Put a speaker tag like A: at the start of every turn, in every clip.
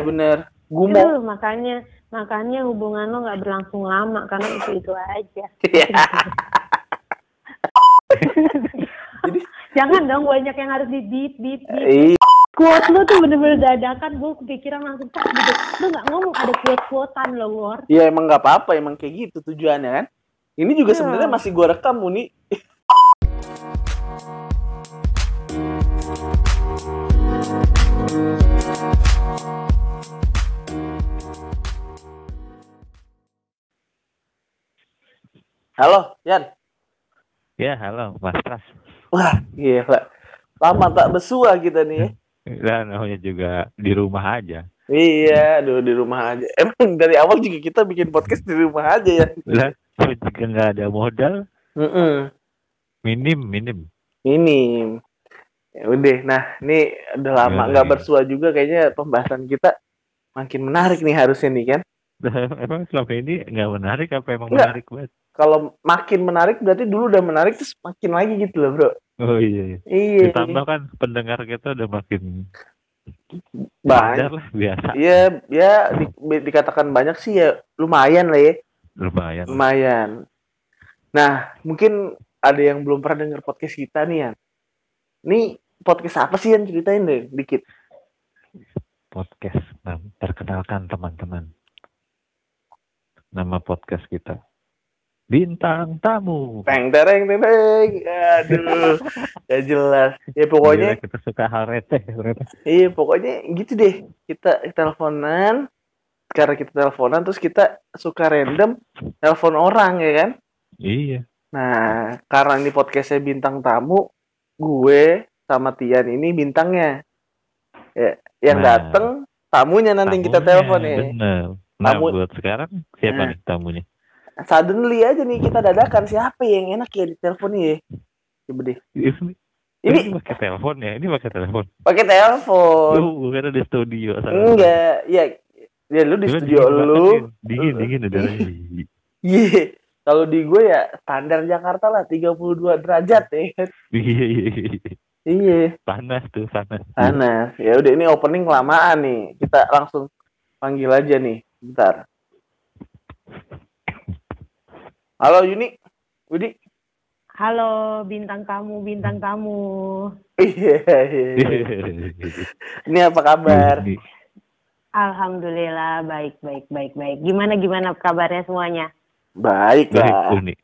A: makanya bener. Gumo.
B: Yuh, makanya makanya hubungan lo nggak berlangsung lama karena itu itu aja.
A: Iya.
B: Jadi jangan dong banyak yang harus di beat beat beat.
A: Iya.
B: Quote lo tuh bener-bener dadakan, gue kepikiran langsung tak gitu. Lo nggak ngomong ada quote-quotean lo, War.
A: Iya emang nggak apa-apa, emang kayak gitu tujuannya kan. Ini juga
B: Iya.
A: sebenarnya masih gua rekam Uni. Halo, Yan.
C: Ya, halo, Mas Pras.
A: Wah, gila. Lama tak besua kita nih ya.
C: Dan namanya juga di rumah aja.
A: Iya, aduh di rumah aja. Emang dari awal juga kita bikin podcast di rumah aja ya.
C: Lah, jika nggak ada modal,
A: Mm-mm.
C: minim, minim.
A: Minim. Ya udah, nah ini udah lama nggak
C: iya.
A: bersua juga kayaknya pembahasan kita makin menarik nih harusnya nih kan.
C: emang selama ini nggak menarik apa emang
A: Nggak.
C: menarik banget?
A: Kalau makin menarik berarti dulu udah menarik terus makin lagi gitu loh bro.
C: Oh iya, iya.
A: Iya.
C: Ditambah kan pendengar kita udah makin
A: Banyak.
C: lah, biasa.
A: Iya, ya di- dikatakan banyak sih ya lumayan lah ya,
C: Lumayan.
A: lumayan. Nah, mungkin ada yang belum pernah denger podcast kita nih ya. Ini podcast apa sih yang ceritain deh dikit.
C: Podcast. Nah, perkenalkan teman-teman. Nama podcast kita. Bintang Tamu.
A: Teng tereng teng tereng. Aduh, gak jelas. Ya pokoknya,
C: Gila, kita suka hal receh. ternyata.
A: iya pokoknya gitu deh. Kita teleponan, karena kita teleponan terus kita suka random telepon orang ya kan.
C: Iya.
A: Nah, karena ini podcastnya bintang tamu, gue sama Tian ini bintangnya. Ya, yang
C: Nah.
A: dateng tamunya nanti yang kita
C: Tamunya,
A: telepon ya.
C: Bener. Nah,
A: Tamu-
C: buat sekarang siapa
A: Nah.
C: nih tamunya?
A: Suddenly aja nih kita dadakan siapa yang enak ya ditelepon ya. Coba deh.
C: Ini,
A: Ini
C: pakai telepon ya? Ini pakai telepon.
A: pakai telepon.
C: Lu bukan di studio.
A: Enggak, ya ya lu di
C: Gila,
A: studio
C: dingin
A: lu.
C: Dingin,
A: Lu-
C: dingin udaranya.
A: Iya. Kalau di gue ya standar Jakarta lah 32 derajat ya. kan.
C: Iya, iya, iya.
A: Iya.
C: Panas tuh, panas.
A: Panas. Ya udah ini opening kelamaan nih. Kita langsung panggil aja nih. Bentar. Halo Yuni. Yudi.
B: Halo bintang tamu, bintang tamu.
A: Iya, iya, iya. Ini apa kabar?
B: Alhamdulillah baik baik baik baik. Gimana gimana kabarnya semuanya?
A: Baik
C: Baik,
A: lah.
C: Uni.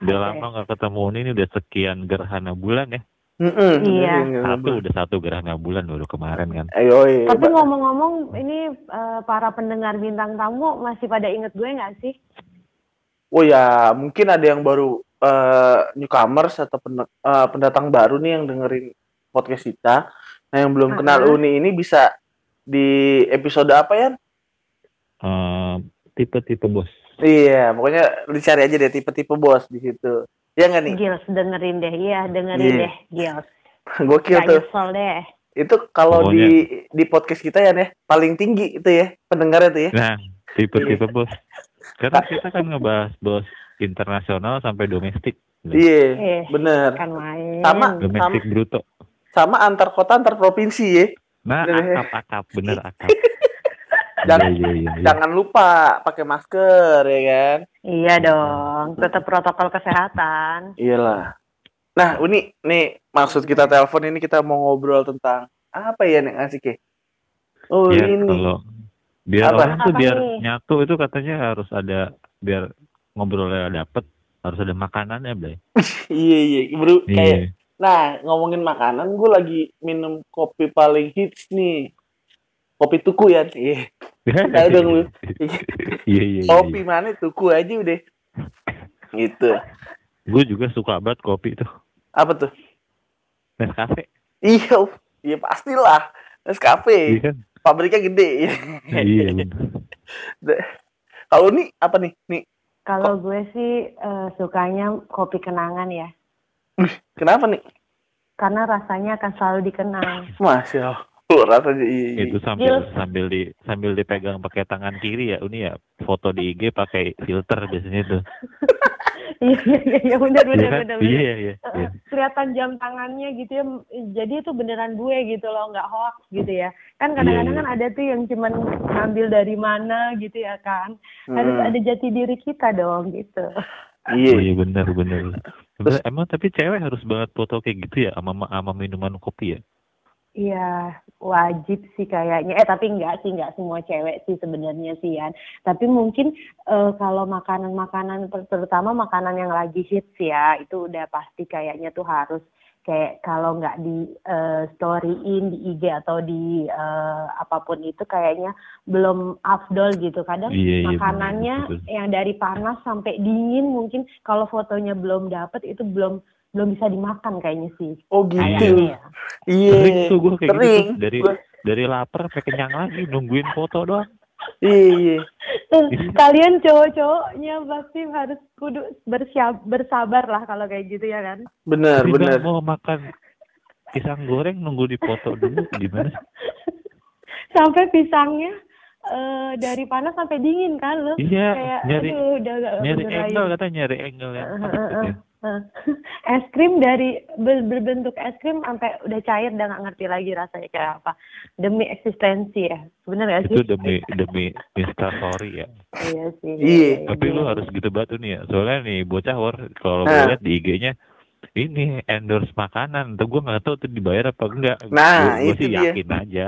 C: Udah
B: Oke.
C: lama gak ketemu Uni, ini udah sekian gerhana bulan ya.
A: Mm-mm.
B: Iya.
C: Satu, udah satu gerhana bulan baru kemarin kan.
A: Ayo, iya.
B: Tapi ngomong-ngomong, ini eh, para pendengar bintang tamu masih pada inget gue nggak sih?
A: Oh ya, mungkin ada yang baru eh, newcomers atau pen- eh, pendatang baru nih yang dengerin podcast kita. Nah, yang belum kenal
B: Aha.
A: Uni ini bisa di episode apa ya?
C: Eh, tipe-tipe bos.
A: Iya, pokoknya dicari aja deh tipe-tipe bos di situ. Ya nggak nih?
B: Gils dengerin deh, iya dengerin
A: Iya.
B: deh, Gils.
A: Gokil
B: Gak
A: tuh.
B: nyesel deh.
A: Itu kalau
C: Pokoknya-
A: di di podcast kita ya nih paling tinggi itu ya pendengarnya tuh ya.
C: Nah, tipe-tipe bos. Karena kita kan ngebahas bos internasional sampai domestik.
A: Iya,
B: Eh,
A: bener.
B: Kan main.
A: Sama.
C: Domestik bruto.
A: Sama antar kota antar provinsi ya.
C: Nah,
A: Bener.
C: akap-akap, bener akap.
A: Jangan-
C: Iya, iya, iya, iya.
A: Jangan lupa pakai masker ya kan.
B: Iya dong, tetap protokol kesehatan.
A: Iyalah. Nah, Uni, nih maksud kita telepon ini kita mau ngobrol tentang apa ya nih asik ya? Oh,
C: Ya,
A: ini.
C: kalau biar
A: Apa?
C: orang tuh
B: Apa
C: biar
B: nih?
C: nyatu itu katanya harus ada biar ngobrolnya dapet harus ada makanannya, Blay.
A: Iya, iya. Bro, kayak
C: Iya.
A: nah, ngomongin makanan, gue lagi minum kopi paling hits nih. Kopi tuku ya. Iya. Ayo dong lu.
C: Iya, iya, iya.
A: Kopi mana tuku aja udah. Gitu.
C: Gue juga suka banget kopi tuh.
A: Apa tuh?
C: Nescafe.
A: Iya, iya pastilah. Nescafe.
C: Iya kan?
A: Pabriknya gede.
C: Iya.
A: Kalau nih apa nih? Nih,
B: Kalau gue sih eh, sukanya kopi kenangan ya,
A: kenapa nih?
B: karena rasanya akan selalu dikenang.
A: Masya Allah. Oh, rasanya iya, iya.
C: Itu sambil
B: Gils.
C: sambil di sambil dipegang pakai tangan kiri ya, Uni ya. Foto di IG pakai filter biasanya tuh.
B: Iya iya iya iya, benar
C: Iya
B: benar
C: kan?
B: benar.
C: Iya
B: benar.
C: iya iya. Iya.
B: kelihatan jam tangannya gitu ya jadi itu beneran gue gitu loh nggak hoax gitu ya kan
C: Iya,
B: kadang-kadang
C: iya.
B: kan ada tuh yang cuman ngambil dari mana gitu ya kan harus
A: Hmm.
B: ada jati diri kita dong gitu
A: Iya.
C: Iya benar benar. Emang tapi cewek harus banget foto kayak gitu ya sama sama minuman kopi ya?
B: Iya, wajib sih kayaknya. Eh tapi enggak sih, enggak semua cewek sih sebenarnya sih Yan. Tapi mungkin eh, kalau makanan-makanan ter- terutama makanan yang lagi hits ya, itu udah pasti kayaknya tuh harus kayak kalau nggak di eh, storyin di IG atau di eh, apa pun itu kayaknya belum afdol gitu. Kadang
C: Iya, iya,
B: makanannya
C: betul.
B: yang dari panas sampai dingin mungkin kalau fotonya belum dapet itu belum belum bisa dimakan kayaknya sih.
A: Oh gitu.
B: Kayaknya ya.
A: Iya.
C: Sering tuh gue kayak gitu
A: Sering.
C: tuh. dari
A: Gua-
C: dari lapar sampai kenyang lagi nungguin foto doang.
A: Iya, iya.
B: Kalian cowok-cowoknya pasti harus kudu bersiap, bersabar lah kalau kayak gitu ya kan
A: Benar, benar.
C: mau makan pisang goreng nunggu dipoto dulu gimana? sih?
B: sampai pisangnya eh, dari panas sampai dingin kan lo
C: Iya,
B: kayak
C: nyari
B: aduh udah gak
C: nyari angle katanya nyari angle yang pas gitu ya.
B: Eh, es krim dari ber- berbentuk es krim sampai udah cair udah nggak ngerti lagi rasanya kayak apa demi eksistensi ya bener gak
C: Itu
B: sih
C: demi demi Insta story ya.
B: iya sih
A: Iya.
C: Tapi lu
B: iya.
C: harus gitu batu nih ya. Soalnya nih bocah war kalau
A: Nah.
C: gue lihat di IG-nya ini endorse makanan. Tuh gue nggak tahu tuh dibayar apa enggak.
A: Nah,
C: gue
A: itu
C: sih
A: dia.
C: yakin aja.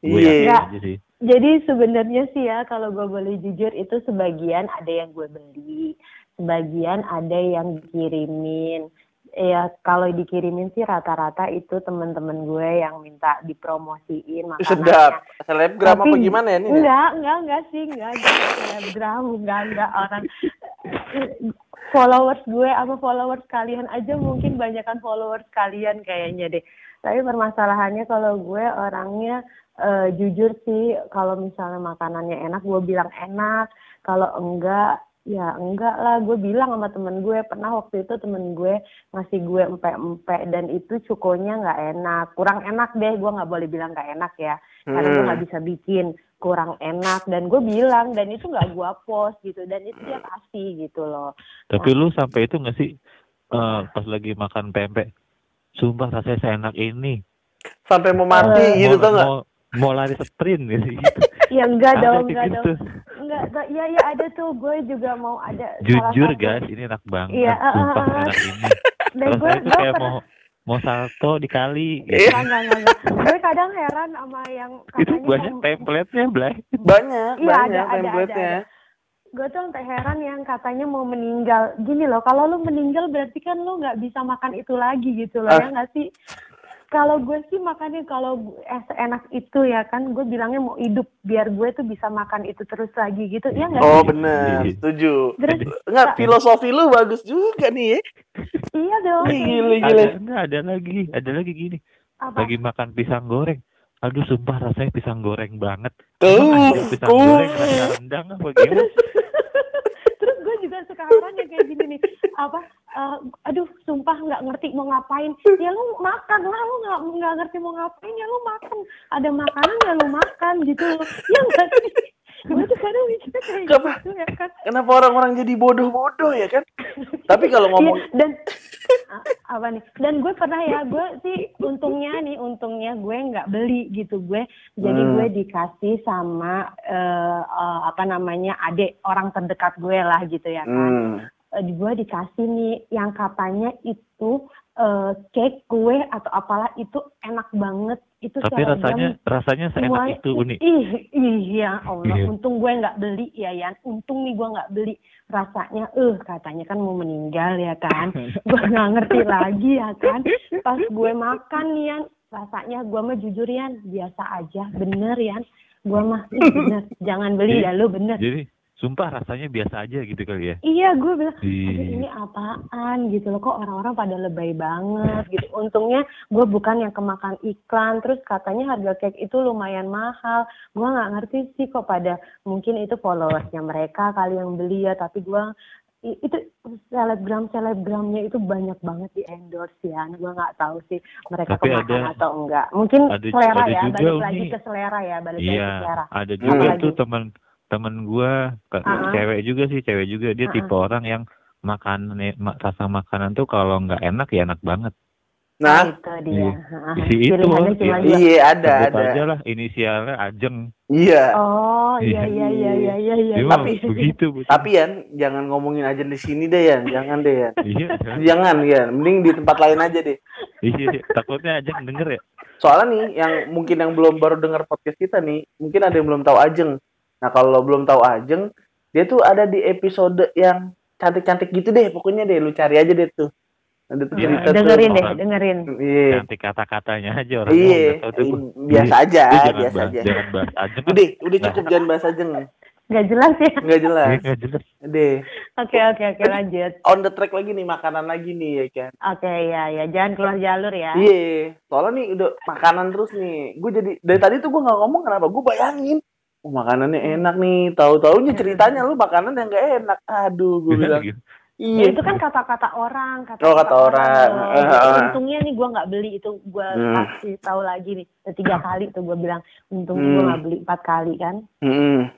C: Gue
A: Iya.
C: yakin aja sih.
B: Jadi sebenarnya sih ya kalau gue boleh jujur itu sebagian ada yang gue beli, sebagian ada yang dikirimin. Ya kalau dikirimin sih rata-rata itu teman-teman gue yang minta dipromosiin
A: Ih,
B: makanannya.
A: Sedap. Selebgram apa gimana ya ini? ya?
B: Enggak, enggak, enggak sih, enggak, selebgram, enggak, enggak orang followers gue apa followers kalian aja mungkin banyakkan followers kalian kayaknya deh. Tapi permasalahannya kalau gue orangnya eh, jujur sih kalau misalnya makanannya enak gue bilang enak, kalau enggak ya enggak lah. Gue bilang sama temen gue. Pernah waktu itu temen gue ngasih gue empek-empek dan itu cukonya nggak enak. Kurang enak deh. Gue nggak boleh bilang nggak enak ya. Karena gue
A: Hmm.
B: nggak bisa bikin kurang enak. Dan gue bilang dan itu nggak gue post gitu. Dan itu dia kasih gitu loh.
C: Tapi lu sampai itu nggak sih eh, pas lagi makan pempek, sumpah rasanya seenak ini.
A: Sampai mau mati
B: Eh,
A: gitu nggak?
C: mau, mau lari sprint gitu.
B: Ya enggak
C: Ada
B: dong enggak dong enggak enggak iya iya ada tuh gue juga mau ada
C: Jujur guys, ini enak banget.
B: Iya, eh, eh.
C: enak ini.
B: dan gue
C: kayak
B: pernah
C: mau mau salto di kali.
A: Iya.
C: gitu.
B: enggak enggak gue kadang heran sama yang
C: Itu
B: katanya
C: banyak template-nya, Blay.
A: Banyak,
B: Iya,
A: banyak
B: ada, ada,
A: template-nya.
B: ada, gue tuh sampai heran yang katanya mau meninggal gini loh kalau lu meninggal berarti kan lu nggak bisa makan itu lagi gitu loh
A: Ah.
B: ya nggak sih kalau gue sih makannya kalau eh, enak itu ya kan gue bilangnya mau hidup biar gue tuh bisa makan itu terus lagi gitu ya nggak
A: Oh benar,
C: Iya.
A: setuju.
B: terus
A: Enggak, filosofi lu bagus juga nih ya.
B: iya dong
A: gila, gila.
C: Ada enggak ada lagi, ada lagi gini.
B: apa
C: Lagi makan pisang goreng. Aduh, sumpah rasanya pisang goreng banget.
A: Tuh,
C: pisang
A: cool.
C: goreng rendang apa gimana?
B: terus gue juga suka heran yang kayak gini nih apa eh, aduh sumpah nggak ngerti mau ngapain. Ya lu makan lah lu nggak nggak ngerti mau ngapain ya lu makan. Ada makanan ya lu makan gitu. Ya nggak sih? Gue tuh kadang mikirnya kayak
A: Kenapa?
B: gitu ya kan.
A: Kenapa orang-orang jadi bodoh-bodoh ya kan? Tapi kalau ngomong
B: Iya, dan apa nih? Dan gue pernah ya gue sih untungnya nih untungnya gue nggak beli gitu gue jadi
A: Hmm.
B: gue dikasih sama eh, eh, apa namanya adik orang terdekat gue lah gitu ya kan.
A: Hmm,
B: gue dikasih nih yang katanya itu eh, cake kue atau apalah itu enak banget. Itu
C: Tapi rasanya rasanya seenak
B: semuanya-
C: itu uni.
B: ih iya Allah.
C: Iya.
B: untung gue nggak beli ya Yan. Untung nih gue nggak beli. Rasanya eh katanya kan mau meninggal ya kan. Gue nggak ngerti lagi ya kan. Pas gue makan nih Yan rasanya gue mah jujur Yan biasa aja. Bener Yan. Gue mah ih, bener. Jangan beli
C: Iya.
B: dah lu bener.
C: Jadi sumpah rasanya biasa aja gitu kali ya.
B: iya gue bilang
C: Iya.
B: ini apaan gitu loh kok orang-orang pada lebay banget gitu untungnya gue bukan yang kemakan iklan terus katanya harga cake itu lumayan mahal gue nggak ngerti sih kok pada mungkin itu followersnya mereka kali yang beli ya tapi gue itu selebgram selebgramnya itu banyak banget di endorse ya gue nggak tahu sih mereka
C: Tapi
B: kemakan
C: ada-
B: atau enggak mungkin
C: ada-
B: selera
C: ada
B: ya
C: juga,
B: balik lagi ke selera ya balik lagi ke
C: Iya,
B: selera
C: ada juga
B: Apalagi?
C: tuh teman teman gua ke-
B: Ah.
C: cewek juga sih, cewek juga dia
B: Ah.
C: tipe orang yang makan ma- rasa makanan tuh kalau nggak enak ya enak banget.
A: Nah,
B: itu dia.
C: Iya. Si itu, iya.
B: dua.
A: iya ada
C: Sebut
A: ada.
C: aja lah inisialnya Ajeng.
A: Iya.
B: Oh iya
C: Iya.
B: iya iya iya iya iya.
A: Tapi-
C: begitu. betul.
A: Tapi Yan, jangan ngomongin aja di sini deh Yan, jangan deh Yan.
C: iya, kan?
A: Jangan Yan, mending di tempat lain aja deh.
C: iya, iya. takutnya Ajeng denger ya.
A: Soalnya nih, yang mungkin yang belum baru dengar podcast kita nih, mungkin ada yang belum tahu Ajeng. Nah kalau belum tahu Ajeng, dia tuh ada di episode yang cantik-cantik gitu deh, pokoknya deh, lu cari aja deh tuh. Ada tuh
C: Iya,
A: cerita tuh.
B: dengerin deh
C: orang.
B: dengerin.
A: Iya,
C: Cantik kata-katanya aja orang
A: iya,
C: tuh.
A: biasa aja,
C: Lu jangan
A: biasa
C: bahas,
A: aja.
C: jangan bahas Ajeng. kan.
A: Udah, udah cukup jangan bahas Ajeng,
B: Gak jelas ya.
A: nggak jelas.
C: Iya, nggak jelas.
A: Deh,
B: Oke oke oke lanjut.
A: on the track lagi nih, makanan lagi nih ya kan.
B: Oke ya ya jangan keluar jalur ya.
A: Iya, soalnya nih udah makanan terus nih. Gue jadi dari tadi tuh gue nggak ngomong kenapa? Gue bayangin, oh makanannya enak nih. Tahu-taunya ceritanya lu makanan yang gak enak. Aduh, gue bilang.
C: Gitu.
A: Iya.
B: Ya, itu kan kata-kata orang, kata,
A: Oh, kata orang.
B: Jadi,
A: Eh, eh.
B: untungnya nih gue nggak beli itu gue
A: Hmm.
B: kasih tahu lagi nih tiga kali tuh gue bilang untungnya
A: Hmm.
B: gue nggak beli empat kali kan.
A: Mm-mm.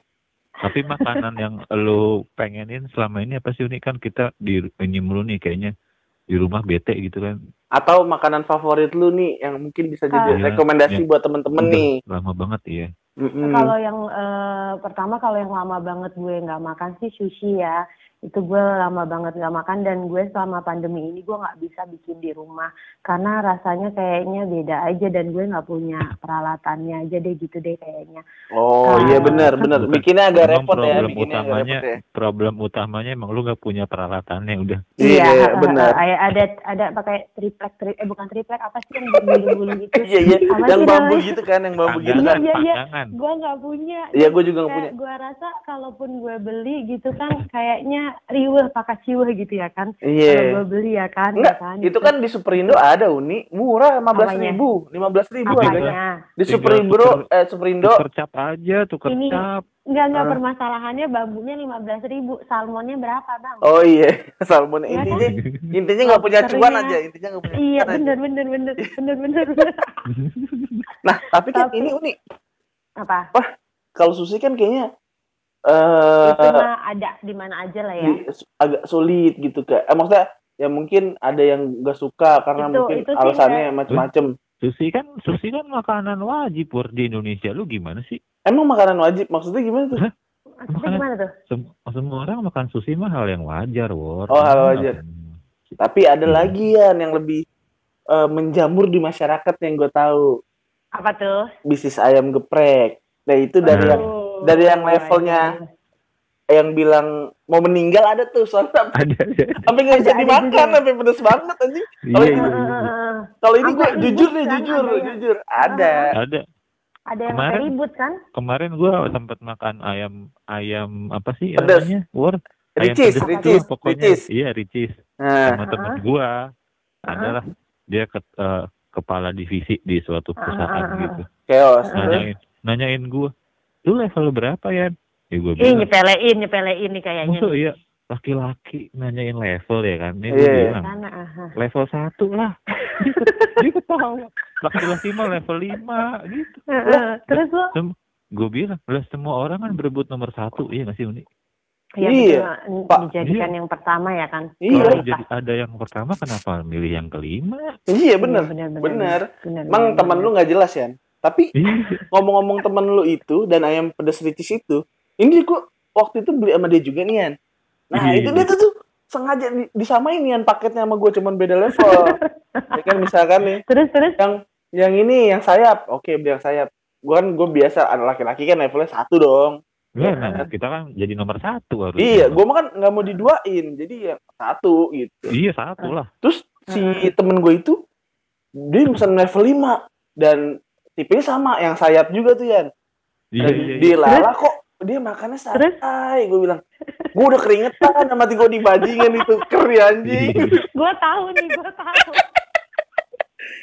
C: Tapi makanan yang lu pengenin selama ini apa sih unik kan kita di mulu nih kayaknya di rumah bete gitu kan.
A: Atau makanan favorit lu nih yang mungkin bisa jadi
C: Iya,
A: rekomendasi
C: iya.
A: buat temen-temen nih.
C: Lama banget ya.
A: Mm-mm.
B: Kalau yang eh, pertama kalau yang lama banget gue nggak makan sih sushi ya. Itu gue lama banget nggak makan dan gue selama pandemi ini gue nggak bisa bikin di rumah karena rasanya kayaknya beda aja dan gue nggak punya peralatannya aja deh gitu deh kayaknya.
A: Oh
B: Kalau-
A: iya benar benar.
C: Bukan.
A: Bikinnya agak repot ya,
C: problem
A: bikinnya agak
C: utamanya
A: repot ya.
C: problem utamanya emang lu gak punya peralatannya udah.
A: Iya,
B: eh,
A: benar.
B: ada ada pakai triplek tri, eh bukan triplek apa sih yang bergulung-gulung gitu?
A: Iya iya, yang bambu
B: namanya?
A: gitu kan, yang bambu gitu kan.
B: Iya, iya.
C: panggangan.
B: Gue nggak punya.
A: Iya, gue juga nggak punya.
B: Gue rasa kalaupun gue beli gitu kan kayaknya riweh pakai ciweh gitu ya kan. Kalau
A: Iya.
B: gue beli ya kan.
A: Enggak,
B: ya kan
A: itu kan di Superindo ada Uni, murah lima belas ribu, lima belas ribu
C: Apanya?
A: harganya.
B: Apanya?
A: Di Superindo,
C: tuker-
A: eh Superindo,
C: Tuker cap aja, tuker
B: Ini-
C: cap.
B: Enggak, enggak
A: Ah.
B: permasalahannya bambunya lima belas ribu. Salmonnya berapa bang?
A: oh iya, salmon
B: Iya
A: intinya,
B: kan?
A: intinya nggak punya cuan aja, intinya nggak punya
B: Iya bener bener bener bener bener bener.
A: Nah, tapi kan
B: Tapi-
A: ini Uni,
B: Apa?
A: kalau sushi kan kayaknya eh
B: itu mah ada di mana aja lah ya.
A: di- agak sulit gitu kak. Eh, maksudnya ya mungkin ada yang nggak suka karena
B: Itu-
A: mungkin
B: itu
A: alasannya macem-macem.
C: Sushi kan sushi kan makanan wajib Pur, di Indonesia. Lu gimana sih?
A: Emang makanan wajib, maksudnya gimana tuh?
B: Maksudnya gimana tuh?
C: Sem- semua orang makan sushi mah hal yang wajar, Wor.
A: Oh, hal wajar. Tapi ada
C: Hmm.
A: lagi ya yang lebih eh, menjamur di masyarakat yang gue tahu
B: Apa tuh?
A: bisnis ayam geprek. Nah itu dari yang dari yang
B: iya,
A: levelnya
B: iya.
A: yang bilang mau meninggal ada tuh soalnya
C: Ada, ada.
A: sampai nggak bisa dimakan sampai pedes banget anjing.
C: Iya,
A: Oh,
C: iya, iya.
B: Heeh.
A: Kalau ini gue jujur nih
B: kan,
A: jujur
B: ada
A: jujur ada.
C: Ada.
B: Ada yang
C: Kemarin-
B: ribut kan?
C: Kemarin gua sempat makan ayam ayam apa sih
A: Pedas.
C: namanya? Wor. Ayam
A: Ricis, ricis, ricis.
C: Iya, ricis.
A: Nah,
C: Sama temen gua adalah dia ke, eh, kepala divisi di suatu perusahaan
B: Ah, ah, ah.
C: gitu.
A: chaos.
C: Nanyain, nanyain gua, "Lu level berapa ya?" Ya
B: Ih
C: bilang,
B: nyepelein nyepelein nih kayaknya.
C: "Masa iya laki-laki nanyain level ya kan?" Ini
A: Iya.
C: gua bilang,
B: Sana,
C: level satu lah. Dia, ket- dia ketawa. Laki-laki mah level lima gitu.
B: Heeh. Terus lo?
C: Gue bilang, lah semua orang kan berebut nomor satu, iya gak sih Uni?
B: Ya,
A: Iya,
B: betul.
A: Pak.
B: Dijadikan yang pertama ya kan?
A: Iya.
C: Kalau jadi ada yang pertama, kenapa milih yang kelima?
A: Iya bener.
B: bener,
A: bener.
B: bener,
A: Emang teman lu nggak jelas ya? Tapi
C: Iya.
A: ngomong-ngomong temen lu itu dan ayam pedas ricis itu, ini gue waktu itu beli sama dia juga nih Yan. Nah
C: Iya,
A: itu
C: iya.
A: dia tuh, tuh sengaja di- disamain Yan paketnya sama gue cuman beda level. ya kan misalkan nih
B: Terus terus
A: yang ini yang sayap, oke beli yang sayap. Gue kan gue biasa ada laki-laki kan levelnya satu dong.
C: Nah, nah, kita kan jadi nomor satu harus.
A: Iya, gue mah kan nggak mau diduain, jadi yang satu gitu.
C: Iya satu lah.
A: Terus si temen gue itu dia pesan level 5 dan tipenya sama yang sayap juga tuh Yan.
C: Iya
A: Dan
C: iya.
A: di
C: iya.
A: Lala kok dia makannya santai. Gue bilang, gue udah keringetan sama mati gue dibajingin itu keri anjing.
C: Iya.
B: gue tahu nih, gue tahu.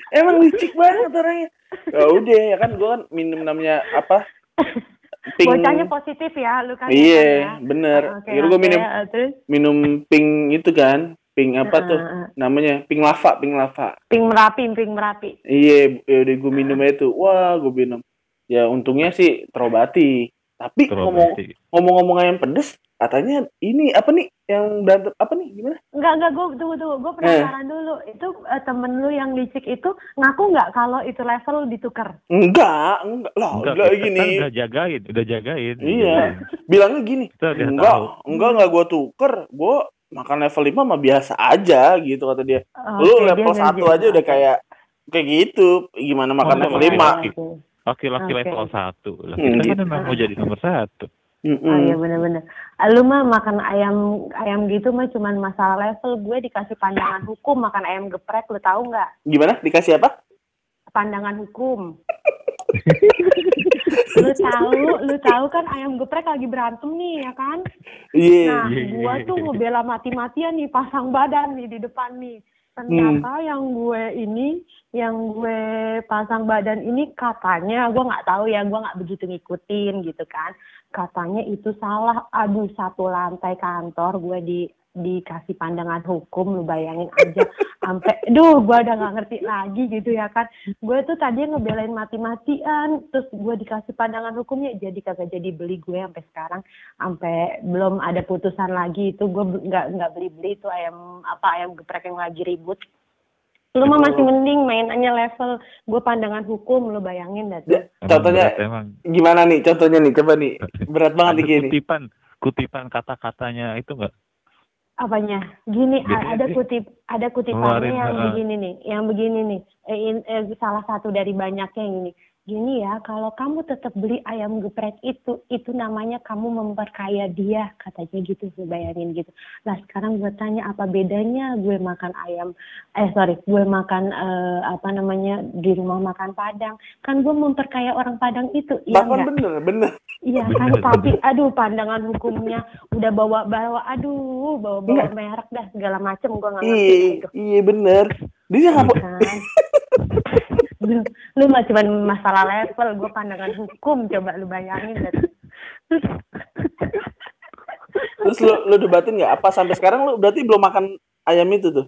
A: Emang licik banget orangnya. Ya udah ya kan gue kan minum namanya apa? Pink.
B: Bocahnya positif ya, lu kan.
A: Iya, bener.
B: Oke,
A: Akhirnya gue minum
B: eh, terus
A: minum pink itu kan, pink apa tuh
B: eh, eh,
A: namanya? Pink lava, pink lava.
B: pink merapi, pink merapi.
A: Iya, ya udah gue minum aja tuh. Wah, gue minum. Ya untungnya sih terobati. Tapi ngomong ngomong-ngomong ayam pedes, katanya ini apa nih yang berantem apa nih gimana?
B: Enggak, enggak, gue tunggu, tunggu. Gue penasaran dulu. Itu eh, temen lu yang licik itu ngaku nggak kalau itu level ditukar?
A: Enggak, enggak lah,
C: Enggak,
A: enggak gini.
C: kan udah jagain, udah jagain.
A: Iya. Bilangnya gini, enggak,
C: tahu.
A: enggak enggak gua tuker, gua makan level 5 mah biasa aja gitu kata dia.
B: Oke,
A: Lu
B: dia
A: level
B: nggak
A: 1 aja udah kayak kayak gitu. Gimana makan
C: Oh,
A: level
C: oke.
A: 5?
B: Oke.
C: Laki-laki
B: Oke.
C: level satu. Lah,
A: Hmm,
C: kan
A: gitu.
C: mau jadi nomor satu.
A: Mm-mm.
B: Oh iya bener-bener. Ah, Lu mah makan ayam ayam gitu mah cuman masalah level. Gue dikasih pandangan hukum makan ayam geprek. Lu tahu nggak?
A: Gimana? Dikasih apa?
B: Pandangan hukum. lu tahu, lu tahu kan ayam geprek lagi berantem nih ya kan?
A: Iya.
B: Nah,
C: Iya,
B: gua
C: iya,
B: tuh
C: iya.
B: ngebela mati-matian nih pasang badan nih di depan nih. Ternyata
A: Hmm.
B: yang gue ini, yang gue pasang badan ini katanya, gua nggak tahu ya, gua nggak begitu ngikutin gitu kan. Katanya itu salah. Aduh, satu lantai kantor gue di dikasih pandangan hukum, lu bayangin aja. Sampai, duh, gua udah nggak ngerti lagi gitu ya kan. Gue tuh tadi ngebelain mati-matian, terus gue dikasih pandangan hukumnya, jadi kagak jadi beli gue sampai sekarang sampai belum ada putusan lagi itu gue nggak nggak beli beli itu ayam apa ayam geprek yang lagi ribut lu mah masih mending mainannya level gue pandangan hukum lu bayangin dah tuh
A: Ya, Contohnya
C: emang.
A: gimana nih? Contohnya nih, coba nih. Berat banget nih gini.
C: kutipan, kutipan kata-katanya itu enggak?
B: Apanya? Gini
C: Biasanya
B: ada kutip ada kutipannya yang begini nih yang begini nih. Eh, in- eh, salah satu dari banyaknya yang ini gini ya kalau kamu tetap beli ayam geprek itu itu namanya kamu memperkaya dia katanya gitu lu bayangin gitu nah sekarang gue tanya apa bedanya gue makan ayam eh sorry gue makan eh, apa namanya di rumah makan padang kan gue memperkaya orang padang itu iya
A: Bahkan
B: nggak
A: bener, bener.
B: Iya kan,
C: Bener,
B: tapi aduh pandangan hukumnya udah bawa-bawa, aduh bawa-bawa
A: Iya.
B: merek dah segala macem gua nggak ngerti
A: Iya,
B: itu.
A: iya bener. Dia nggak
B: Kan. lu, lu mah cuma masalah level, gua pandangan hukum coba lu bayangin dah.
A: Terus lu, lu debatin nggak apa sampai sekarang lu berarti belum makan ayam itu tuh?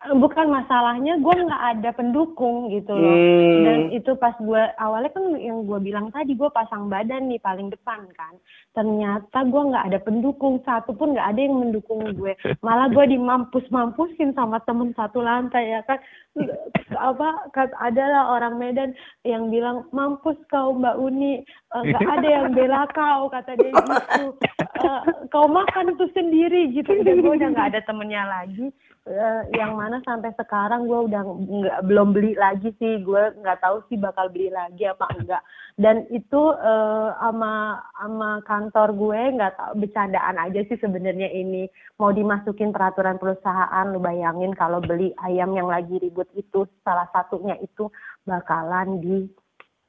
B: Bukan masalahnya gua nggak ada pendukung gitu loh.
A: Hmm.
B: Dan itu pas gue awalnya kan yang gue bilang tadi gue pasang badan nih paling depan kan. Ternyata gue nggak ada pendukung satu pun nggak ada yang mendukung gue. Malah gue dimampus-mampusin sama temen satu lantai ya kan. Apa adalah orang Medan yang bilang mampus kau Mbak Uni Eh, nggak ada yang bela kau kata dia gitu. Eh, kau makan tuh sendiri gitu. Udah gue udah nggak ada temennya lagi. Eh, yang mana sampai sekarang gue udah nggak belum beli lagi sih gue nggak tahu sih bakal beli lagi apa enggak dan itu eh, ama ama kantor gue nggak tahu bercandaan aja sih sebenarnya ini. Mau dimasukin peraturan perusahaan lu bayangin kalau beli ayam yang lagi ribut itu salah satunya itu bakalan di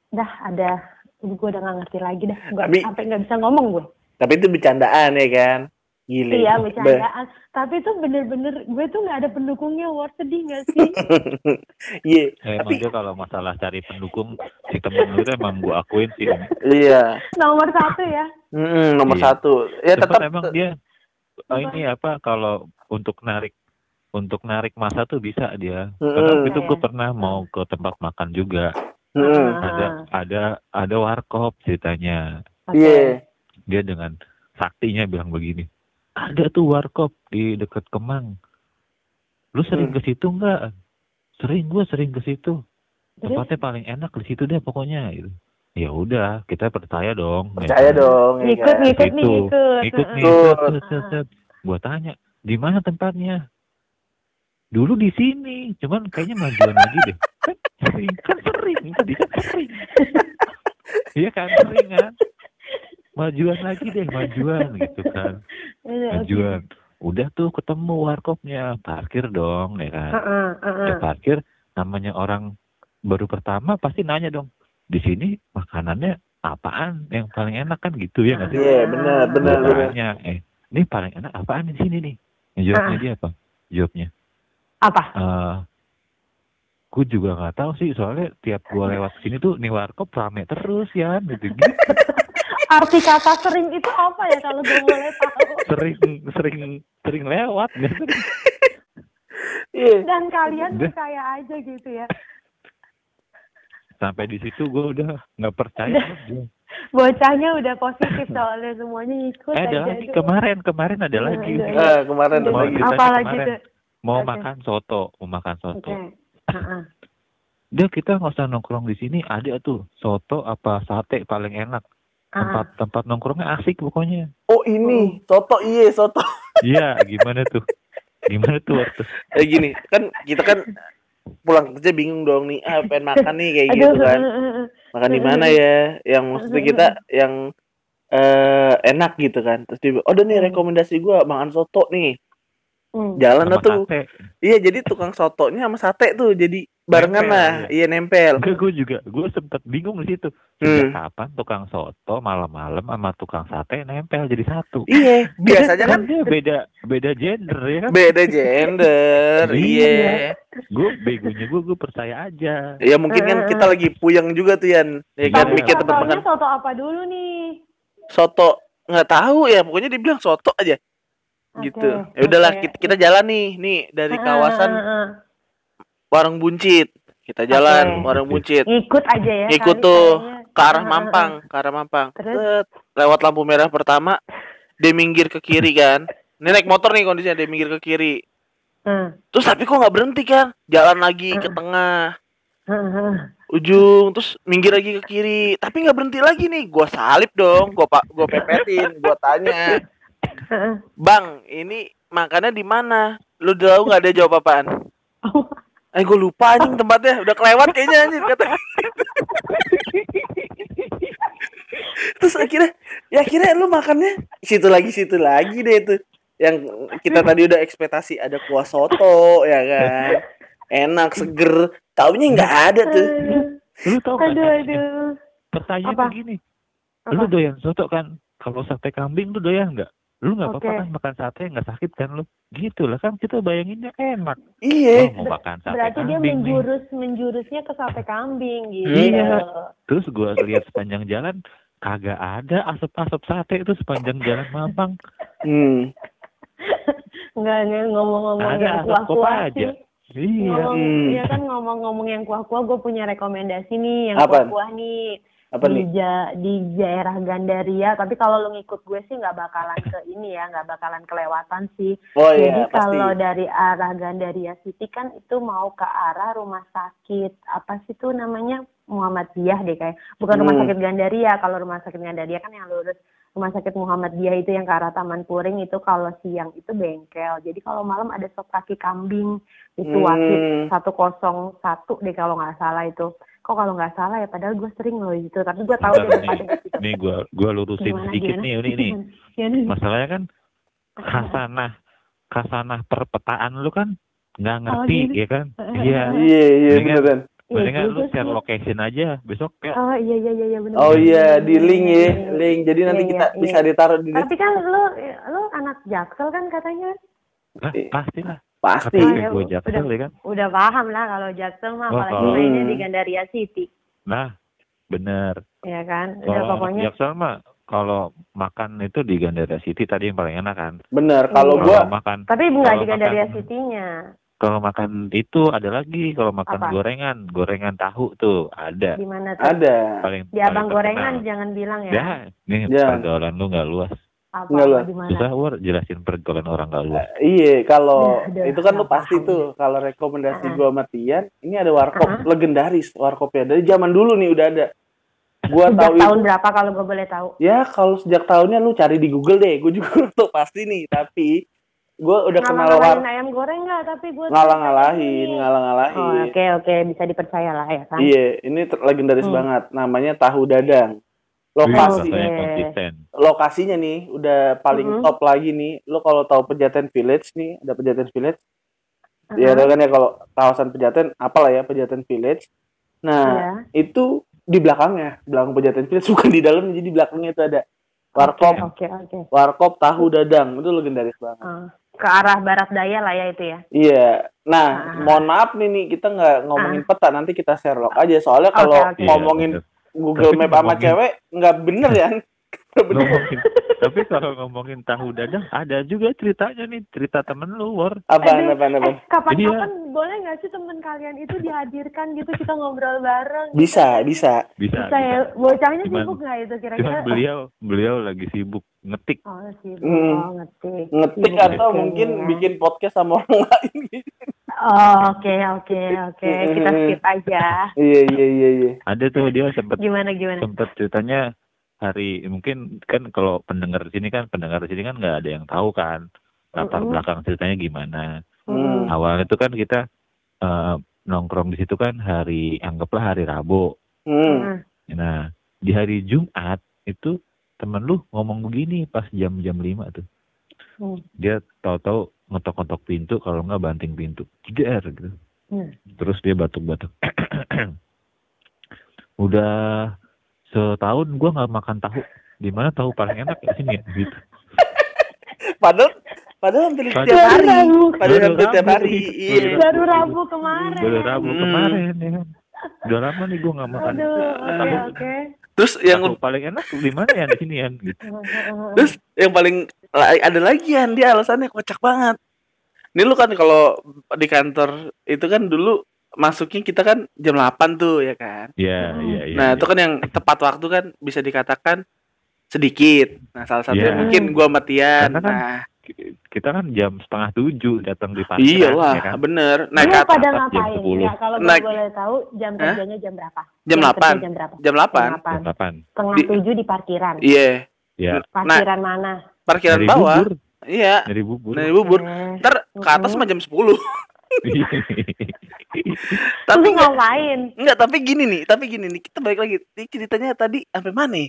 B: dah ada gue udah nggak ngerti lagi dah.
A: Tapi-
B: sampai nggak bisa ngomong gue.
A: Tapi itu bercandaan ya kan? Gile.
B: iya
A: Be-
B: bercandaan tapi itu bener-bener gue tuh nggak ada pendukungnya war sedih nggak sih
A: Iya.
C: Eh, emang
A: Tapi
C: kalau masalah cari pendukung, si temen lu itu emang gua akuin sih.
A: Iya.
B: nomor satu ya
A: Mm, nomor
C: Iya.
A: satu. Ya tetap
C: emang dia oh, ini apa kalau untuk narik untuk narik masa tuh bisa dia. Karena
A: Mm-mm.
C: itu gue
B: Iya.
C: pernah mau ke tempat makan juga.
A: Mm.
C: Ada ada ada warkop ceritanya.
A: Iya.
C: Dia dengan saktinya bilang begini. Ada tuh warkop di dekat Kemang. Lu sering
A: Hmm.
C: ke situ enggak? Sering gue sering ke situ. Tempatnya paling enak di situ deh pokoknya gitu. Ya udah, kita percaya dong.
A: Percaya
C: Ya.
A: dong. ya
B: ngikut
A: kan?
B: ngikut nih
C: Gitu.
B: ngikut
C: Ikut nih, set, set, set, set. Gua tanya, di mana tempatnya? Dulu di sini, cuman kayaknya majuan lagi deh. Kan sering, kan sering, tadi kan sering. Iya kan sering kan? Majuan lagi deh, majuan gitu kan.
B: Iya, oke.
C: Majuan. Udah tuh ketemu warkopnya, parkir dong ya kan.
B: Heeh, heeh.
C: Ya parkir, namanya orang baru pertama pasti nanya dong. Di sini makanannya apaan yang paling enak kan gitu ya nggak sih?
A: Iya, benar, benar, benar.
C: tanya, eh, ini paling enak apaan di sini nih? Yang Jawabnya
B: Ah.
C: dia apa? Jawabnya,
B: apa
C: eh, gue juga nggak tahu sih, soalnya tiap gua lewat sini tuh nih warkop rame terus ya, gitu gitu.
B: arti kata sering itu apa ya kalau gue boleh tahu
C: Sering, sering, sering lewat.
A: Iya.
B: dan kalian
C: Udah.
B: percaya aja gitu ya
C: Sampai di situ gue udah nggak percaya. aja.
B: Bocahnya udah positif soalnya semuanya ikut
C: Eh, ada
B: aja.
C: lagi
B: Aduh.
C: kemarin, kemarin ada
B: Iya,
C: lagi.
B: iya.
A: Eh, kemarin ada
C: Mau
A: lagi.
C: kita-
B: Apa lagi
C: kemarin.
B: tuh?
C: Mau
B: Oke.
C: makan soto, mau makan soto.
B: Heeh.
C: Dia kita nggak usah nongkrong di sini, ada tuh soto apa sate paling enak. Tempat
B: Heeh.
C: tempat nongkrongnya asik pokoknya.
A: Oh ini soto iya soto.
C: Iya, gimana tuh? Gimana tuh waktu?
A: Eh gini kan kita kan pulang kerja bingung dong nih ah pengen makan nih kayak gitu kan makan di mana ya yang maksudnya kita yang eh enak gitu kan terus dia oh udah nih rekomendasi gua makan soto nih
B: Hmm.
A: jalan
C: Sama
A: tuh
C: sate.
A: iya jadi tukang sotonya sama sate tuh jadi barengan
C: Nempel,
A: lah iya nempel
C: Enggak, gue juga, gue sempet bingung di situ.
A: Hmm.
C: Kapan tukang soto malam-malam sama tukang sate nempel jadi satu?
A: iya biasanya kan
C: dia beda beda gender ya kan?
A: beda gender
C: Iya.
A: iya
C: Gue begonya gue gue percaya aja.
A: ya mungkin kan kita lagi puyeng juga tuh Yan ya kan
B: Tapi
A: mikir tempat makan
B: soto apa dulu nih?
A: soto nggak tahu ya pokoknya dibilang soto aja gitu
B: Oke,
A: ya udahlah
B: oke.
A: kita, kita jalan nih nih dari
B: Heeh,
A: kawasan
B: heeh,
A: warung buncit kita jalan
B: Oke.
A: warung buncit.
B: Ikut aja ya.
A: Ikut
B: kali
A: tuh,
B: kayaknya.
A: ke arah Mampang ke arah Mampang
B: Terus?
A: Lewat lampu merah pertama dia minggir ke kiri kan ini naik motor nih kondisinya dia minggir ke kiri
B: heeh.
A: terus tapi kok nggak berhenti kan jalan lagi ke tengah
B: Heeh, heeh.
A: ujung terus minggir lagi ke kiri tapi nggak berhenti lagi nih gua salip dong gua pak gua pepetin gua tanya
B: Heeh.
A: bang ini makannya di mana lu tahu nggak ada jawab apaan eh gue lupa anjing tempatnya udah kelewat kayaknya anjing kata terus akhirnya ya akhirnya lu makannya situ lagi situ lagi deh itu yang kita tadi udah ekspektasi ada kuah soto ya kan enak seger taunya nggak ada tuh
C: Lu tau gak?
B: Aduh, aduh.
C: Pertanyaan
B: Apa?
C: begini,
B: Apa?
C: lu doyan soto kan? Kalau sate kambing lu doyan nggak? Lu nggak apa-apa kan makan sate nggak sakit kan lu? Gitu lah kan kita bayanginnya enak.
A: iya
C: Oh, mau makan sate
B: Berarti dia
C: kambing nih.
B: menjurus menjurusnya ke sate kambing gitu.
C: Iya. Terus gua lihat sepanjang jalan kagak ada asap-asap sate itu sepanjang jalan Mampang.
A: hmm.
B: Enggak nih ngomong-ngomong yang kuah-kuah
C: aja.
B: sih.
C: Iya.
B: Ngomong,
A: Hmm.
B: Iya kan ngomong-ngomong yang kuah-kuah, gue punya rekomendasi nih yang kuah-kuah nih
A: apa
B: di
A: nih?
B: ja- di daerah Gandaria. Tapi kalau lu ngikut gue sih nggak bakalan ke ini ya, nggak bakalan kelewatan sih.
A: oh
B: Jadi
A: iya
B: kalau dari arah Gandaria City kan itu mau ke arah rumah sakit apa sih tuh namanya? Muhammadiyah deh kayak. Bukan rumah
A: Hmm.
B: sakit Gandaria. Kalau rumah sakit Gandaria kan yang lurus. Rumah sakit Muhammadiyah itu yang ke arah Taman Puring itu kalau siang itu bengkel. Jadi kalau malam ada sop kaki kambing. Itu
A: Hmm.
B: wasit 101 deh kalau nggak salah itu kok kalau nggak salah ya padahal gue sering loh itu tapi gue tahu dia
C: nih. Nih gua gua lurusin
B: Gimana,
C: sedikit
B: gimana?
C: nih ini nih.
B: Gimana?
C: Masalahnya kan kasanah kasanah perpetaan lu kan nggak
B: Oh,
C: ngerti
B: gitu.
C: ya kan? Iya.
A: iya iya
C: Mendingan-
A: beneran
B: Iya,
C: Mendingan lu share
B: sih.
C: location aja besok ya.
B: Oh iya iya iya iya benar.
A: oh
B: benar,
A: iya
B: benar,
A: di
B: benar,
A: link ya
B: benar, benar.
A: link jadi nanti
B: Iya,
A: kita
B: iya,
A: bisa
B: iya.
A: ditaruh di
B: Tapi kan lu lu anak Jaksel kan katanya.
C: Nah, pastilah.
A: Pasti
C: Kata
B: ya,
C: gue
B: udah.
C: ya kan.
B: Udah paham lah kalau Jaksel mah
C: Wah,
B: apalagi
C: kalau-
B: mainnya di. Gandaria City.
C: Nah, bener.
B: Ya kan? Udah
C: Kalau
B: pokoknya
C: jaksel mah kalau makan itu di Gandaria City tadi yang paling enak kan.
A: bener kalau
B: Iya.
A: gua
C: Kalau makan
B: tapi nggak
C: kalau
B: di Gandaria
C: makan-
B: City-nya.
C: kalau makan itu ada lagi kalau makan
B: Apa?
C: gorengan, gorengan tahu tuh ada.
B: Di mana tuh?
A: ada
C: Paling
B: Di Abang
C: paling
B: Gorengan
C: terkenal.
B: jangan bilang ya.
C: Ya, nih
A: Ya.
C: pergaulan lu nggak luas.
B: Apa,
A: Nggak
B: apa
A: lah.
B: di mana?
C: Susah war jelasin pergaulan orang nggak luas.
A: Iya, kalau
B: Ya, udah,
A: itu kan lu pasti
B: paham.
A: tuh. Kalau rekomendasi
B: Uh-uh.
A: gua sama Tian, ini ada warkop
B: Uh-uh.
A: legendaris, warkopnya dari zaman dulu nih udah ada. Gua
B: Sejak
A: tahu
B: tahun
A: itu.
B: berapa kalau gue boleh tahu?
A: Ya, kalau sejak tahunnya lu cari di Google deh. Gue juga tuh pasti nih, tapi gua udah kenal war
B: ayam goreng nggak? Tapi gue
A: ngalah-ngalahin,
B: Oh
A: ngalah-ngalahin.
B: oke oke bisa dipercaya lah ya kan.
A: Iya, ini ter- legendaris
B: Hmm.
A: banget. Namanya tahu dadang.
C: Wih,
A: Lokasi
B: Oke.
C: rasanya konsisten.
A: lokasinya nih udah paling
B: Mhm.
A: top lagi nih. Lu kalau tahu Pejaten Village nih, ada Pejaten Village.
B: Uh-huh.
A: Ya tau kan ya kalau kawasan Pejaten, apalah ya Pejaten Village. Nah,
B: Iya.
A: itu di belakangnya, belakang Pejaten Village bukan di dalam, jadi di belakangnya itu ada warkop,
B: Oke oke.
A: warkop tahu dadang. Itu legendaris banget.
B: Ah, ke arah barat daya lah ya itu ya.
A: Iya. Nah,
B: Ah.
A: mohon maaf nih nih kita nggak ngomongin peta, nanti kita share log aja. Soalnya kalau
B: Oke, oke.
A: ngomongin
C: Iya, bener.
A: Google
C: Tapi
A: Map sama cewek nggak bener ya.
C: Ngomongin tapi kalau ngomongin tahu dadang ada juga ceritanya nih cerita temen lu war
A: Apaan,
B: Aduh,
A: apaan, apaan?
B: Eh, kapan-kapan
C: Iya.
B: boleh nggak sih teman kalian itu dihadirkan gitu kita ngobrol bareng?
A: Bisa, bisa.
C: bisa,
B: Bisa ya, bocahnya
C: Cuman-
B: sibuk nggak itu
C: bisa.
B: kira-kira?
C: cuman beliau beliau lagi sibuk ngetik
B: Oh sibuk,
A: Hmm.
B: oh ngetik.
A: Ngetik
B: Sibuk
A: atau mungkin
B: ya.
A: bikin podcast sama orang lain.
B: Oh oke oke oke kita
A: Hmm.
B: skip aja.
A: Iya, iya, iya, iya.
C: ada tuh dia sempet
B: Gimana gimana?
C: sempet ceritanya hari mungkin kan kalau pendengar di sini kan pendengar di sini kan nggak ada yang tahu kan latar
B: Mm-mm.
C: belakang ceritanya gimana
A: Hmm.
C: awalnya itu kan kita eh, nongkrong di situ kan hari anggaplah hari Rabu
A: Hmm.
B: Hmm.
C: nah di hari Jumat itu temen lu ngomong begini pas jam-jam 5 tuh
B: Hmm.
C: dia tahu-tahu ngetok-ngetok pintu kalau nggak banting pintu jeder gitu
B: Hmm.
C: terus dia batuk-batuk udah setahun gua nggak makan tahu di mana tahu paling enak ya sini ya gitu
A: Padahal, padahal hampir setiap hari. Padahal hampir setiap hari. Iya.
B: Baru Rabu kemarin.
C: baru Rabu
A: Hmm.
C: kemarin ya udah lama nih gua nggak makan
B: Aduh,
C: tahu
B: oke.
A: Terus yang
C: tahu paling enak di mana ya di sini ya gitu
A: terus yang paling ada lagi kan dia alasannya kocak banget. Ini lu kan kalau di kantor itu kan dulu masuknya kita kan jam 8 tuh ya kan.
C: Iya,
B: Hmm.
C: iya, iya.
A: Nah,
C: iya.
A: itu kan yang tepat waktu kan bisa dikatakan sedikit. Nah, salah satunya
C: Iya.
A: mungkin gua sama Tian.
C: Karena kan
A: Nah,
C: kita kan jam setengah tujuh datang di parkiran,
A: iya lah,
C: ya kan?
A: bener. Ke atas
B: pada
C: jam
B: ngapain?
C: 10.
B: Ya kalau boleh tahu jam kerjanya jam berapa?
A: jam 8.
B: Jam berapa?
A: Jam 8.
B: delapan.
C: Jam delapan.
B: Setengah
A: Di-
B: tujuh di parkiran.
A: Iya.
C: Ya,
B: Parkiran mana?
A: Parkiran
C: dari
A: bawah.
C: bubur,
A: Iya.
C: dari bubur.
A: Dari bubur.
B: Eh,
A: Ntar ke atas mah jam 10.
B: Tapi
A: enggak,
B: ngapain?
A: enggak, tapi gini nih, tapi gini nih, kita balik lagi. Ceritanya tadi sampai mana? nih?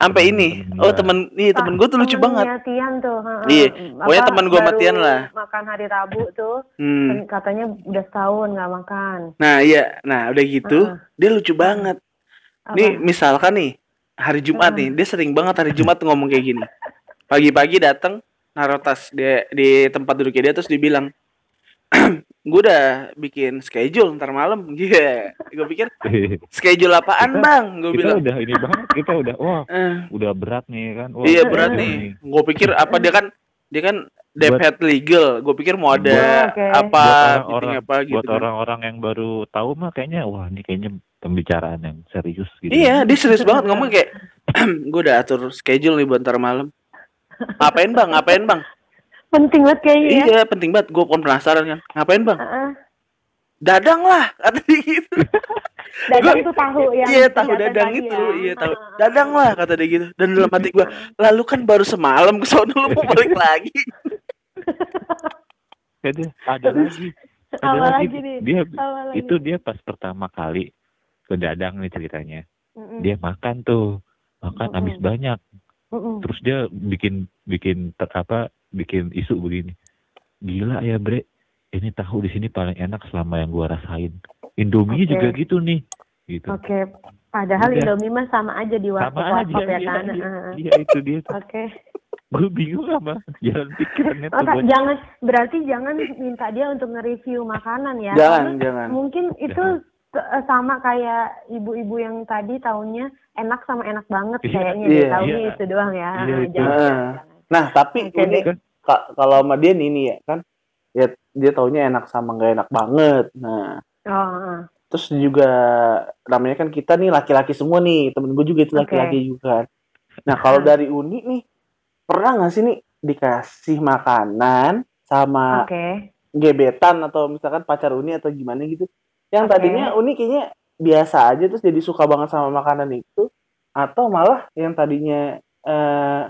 A: Sampai
C: Temen-
A: ini.
C: temen
A: Oh,
C: gua.
A: temen iya temen gue tuh lucu banget.
B: Tian tuh. heeh.
A: Iya, pokoknya temen gua sama
B: baru
A: Tian lah.
B: Makan hari Rabu tuh,
A: Hmm.
B: kan katanya udah setahun nggak makan.
A: Nah, iya. Nah, udah gitu,
B: Heeh.
A: dia lucu banget.
B: Apa?
A: Nih, misalkan nih, hari Jumat
B: Heeh.
A: nih, dia sering banget hari Jumat tuh ngomong kayak gini. Pagi-pagi datang naruh tas dia di tempat duduknya dia terus dibilang, gue udah bikin schedule ntar malam. Iya, gue pikir schedule apaan
C: Kita-
A: bang? Gue
C: kita
A: bilang.
C: udah ini banget, kita udah wah,
A: Eh,
C: udah berat nih kan. Wah,
A: iya berat nih. Gue pikir apa dia kan dia kan debt legal. Gue pikir mau ada
B: Oke.
A: apa
C: Buat orang-orang
A: apa gitu.
C: buat
A: kan.
C: orang-orang yang baru tahu mah kayaknya wah ini kayaknya pembicaraan yang serius gitu.
A: Iya, dia serius banget ngomong kayak gue udah atur schedule nih buat ntar malam. Ngapain bang? Ngapain bang?
B: Penting banget kayaknya ya.
A: Iya penting banget. Gue pun penasaran kan. Ngapain bang?
B: Heeh.
A: Dadang lah kata dia gitu.
B: Dadang
A: Gua-
B: tuh tahu yang
A: iya tahu
B: kelihatan
A: dadang
B: tadi
A: itu.
B: ya.
A: Iya tahu. Dadang lah kata dia gitu. Dan dalam hati gue, lalu kan baru semalam ke sono lu mau balik lagi.
C: Ada ada lagi. Ada lagi.
B: lagi nih?
C: Dia
B: lagi?
C: itu dia pas pertama kali ke Dadang nih ceritanya.
B: Mm-mm.
C: Dia makan tuh. Makan habis banyak.
B: Mm-mm.
C: Terus dia bikin bikin ter, apa bikin isu begini. Gila ya, Bre. Ini tahu di sini paling enak selama yang gua rasain. Indomie
B: Oke.
C: juga gitu nih. Gitu.
B: Oke. Padahal
C: Udah.
B: Indomie mah sama aja di
C: Sama
B: warkop
C: aja
B: ya
C: iya,
B: kan.
C: iya,
B: Heeh.
C: iya, itu dia.
B: Oke.
C: Gue bingung sama jalan pikirannya
B: Oh,
C: tuh.
B: jangan berarti jangan minta dia untuk nge-review makanan ya.
A: Jangan,
B: Karena
A: jangan.
B: Mungkin itu eh, sama kayak ibu-ibu yang tadi taunya enak sama enak banget
C: Iya,
B: kayaknya
A: iya,
B: deh taunya
C: iya.
B: itu doang ya.
C: Iya, itu.
B: jangan,
A: Ah.
B: jangan, jangan.
A: Nah tapi
B: Oke
A: ini ka- kalau sama dia nih nih ya kan, ya dia taunya enak sama nggak enak banget. Nah
B: Oh, heeh.
A: terus juga namanya kan kita nih laki-laki semua nih temen gue juga itu laki-laki juga nah kalau dari uni nih pernah nggak sih nih dikasih makanan sama
B: Oke.
A: gebetan atau misalkan pacar uni atau gimana gitu yang
B: Oke.
A: tadinya uni kayaknya biasa aja terus jadi suka banget sama makanan itu atau malah yang tadinya eh,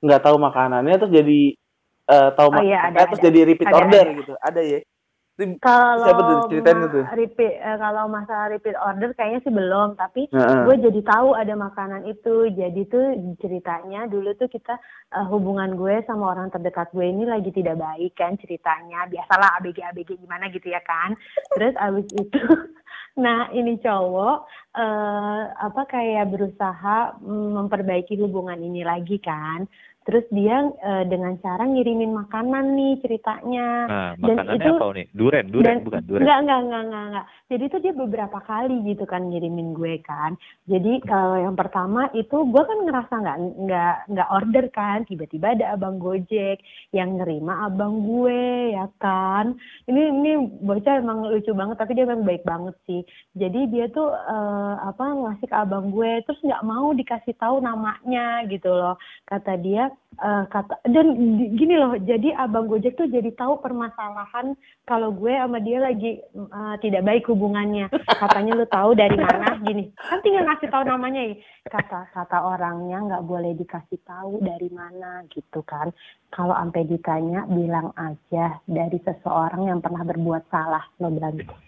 A: nggak tahu makanannya terus jadi eh, tahu
B: Oh, iya, ada,
A: terus
B: ada.
A: jadi repeat
B: Ada,
A: order
B: ada.
A: gitu ada ya
B: Kalau
A: Siapa tuh? Ceritain tuh.
B: repeat eh, kalau masalah repeat order kayaknya sih belum, tapi
A: Heeh.
B: gue jadi tahu ada makanan itu. Jadi tuh ceritanya dulu tuh kita eh, hubungan gue sama orang terdekat gue ini lagi tidak baik kan ceritanya. Biasalah ABG ABG gimana gitu ya kan. Terus abis itu nah ini cowok eh apa kayak berusaha mm, memperbaiki hubungan ini lagi kan. Terus dia eh, dengan cara ngirimin makanan nih ceritanya.
C: Nah,
B: Dan
C: makanannya
B: itu-
C: apa nih? Duren, duren
B: Dan-
C: bukan duren.
B: Enggak, enggak, enggak, enggak, enggak. Jadi itu dia beberapa kali gitu kan ngirimin gue kan. Jadi kalau yang pertama itu gue kan ngerasa nggak nggak nggak order kan. Tiba-tiba ada abang Gojek yang nerima abang gue ya kan. Ini ini bocah emang lucu banget tapi dia memang baik banget sih. Jadi dia tuh eh, apa ngasih ke abang gue terus nggak mau dikasih tahu namanya gitu loh. Kata dia eh, kata dan gini loh. Jadi abang Gojek tuh jadi tahu permasalahan kalau gue sama dia lagi uh, tidak baik hubungannya. Katanya lu tahu dari mana gini. Kan tinggal ngasih tahu namanya ya. Kata kata orangnya nggak boleh dikasih tahu dari mana gitu kan. Kalau sampai ditanya bilang aja dari seseorang yang pernah berbuat salah lo bilang gitu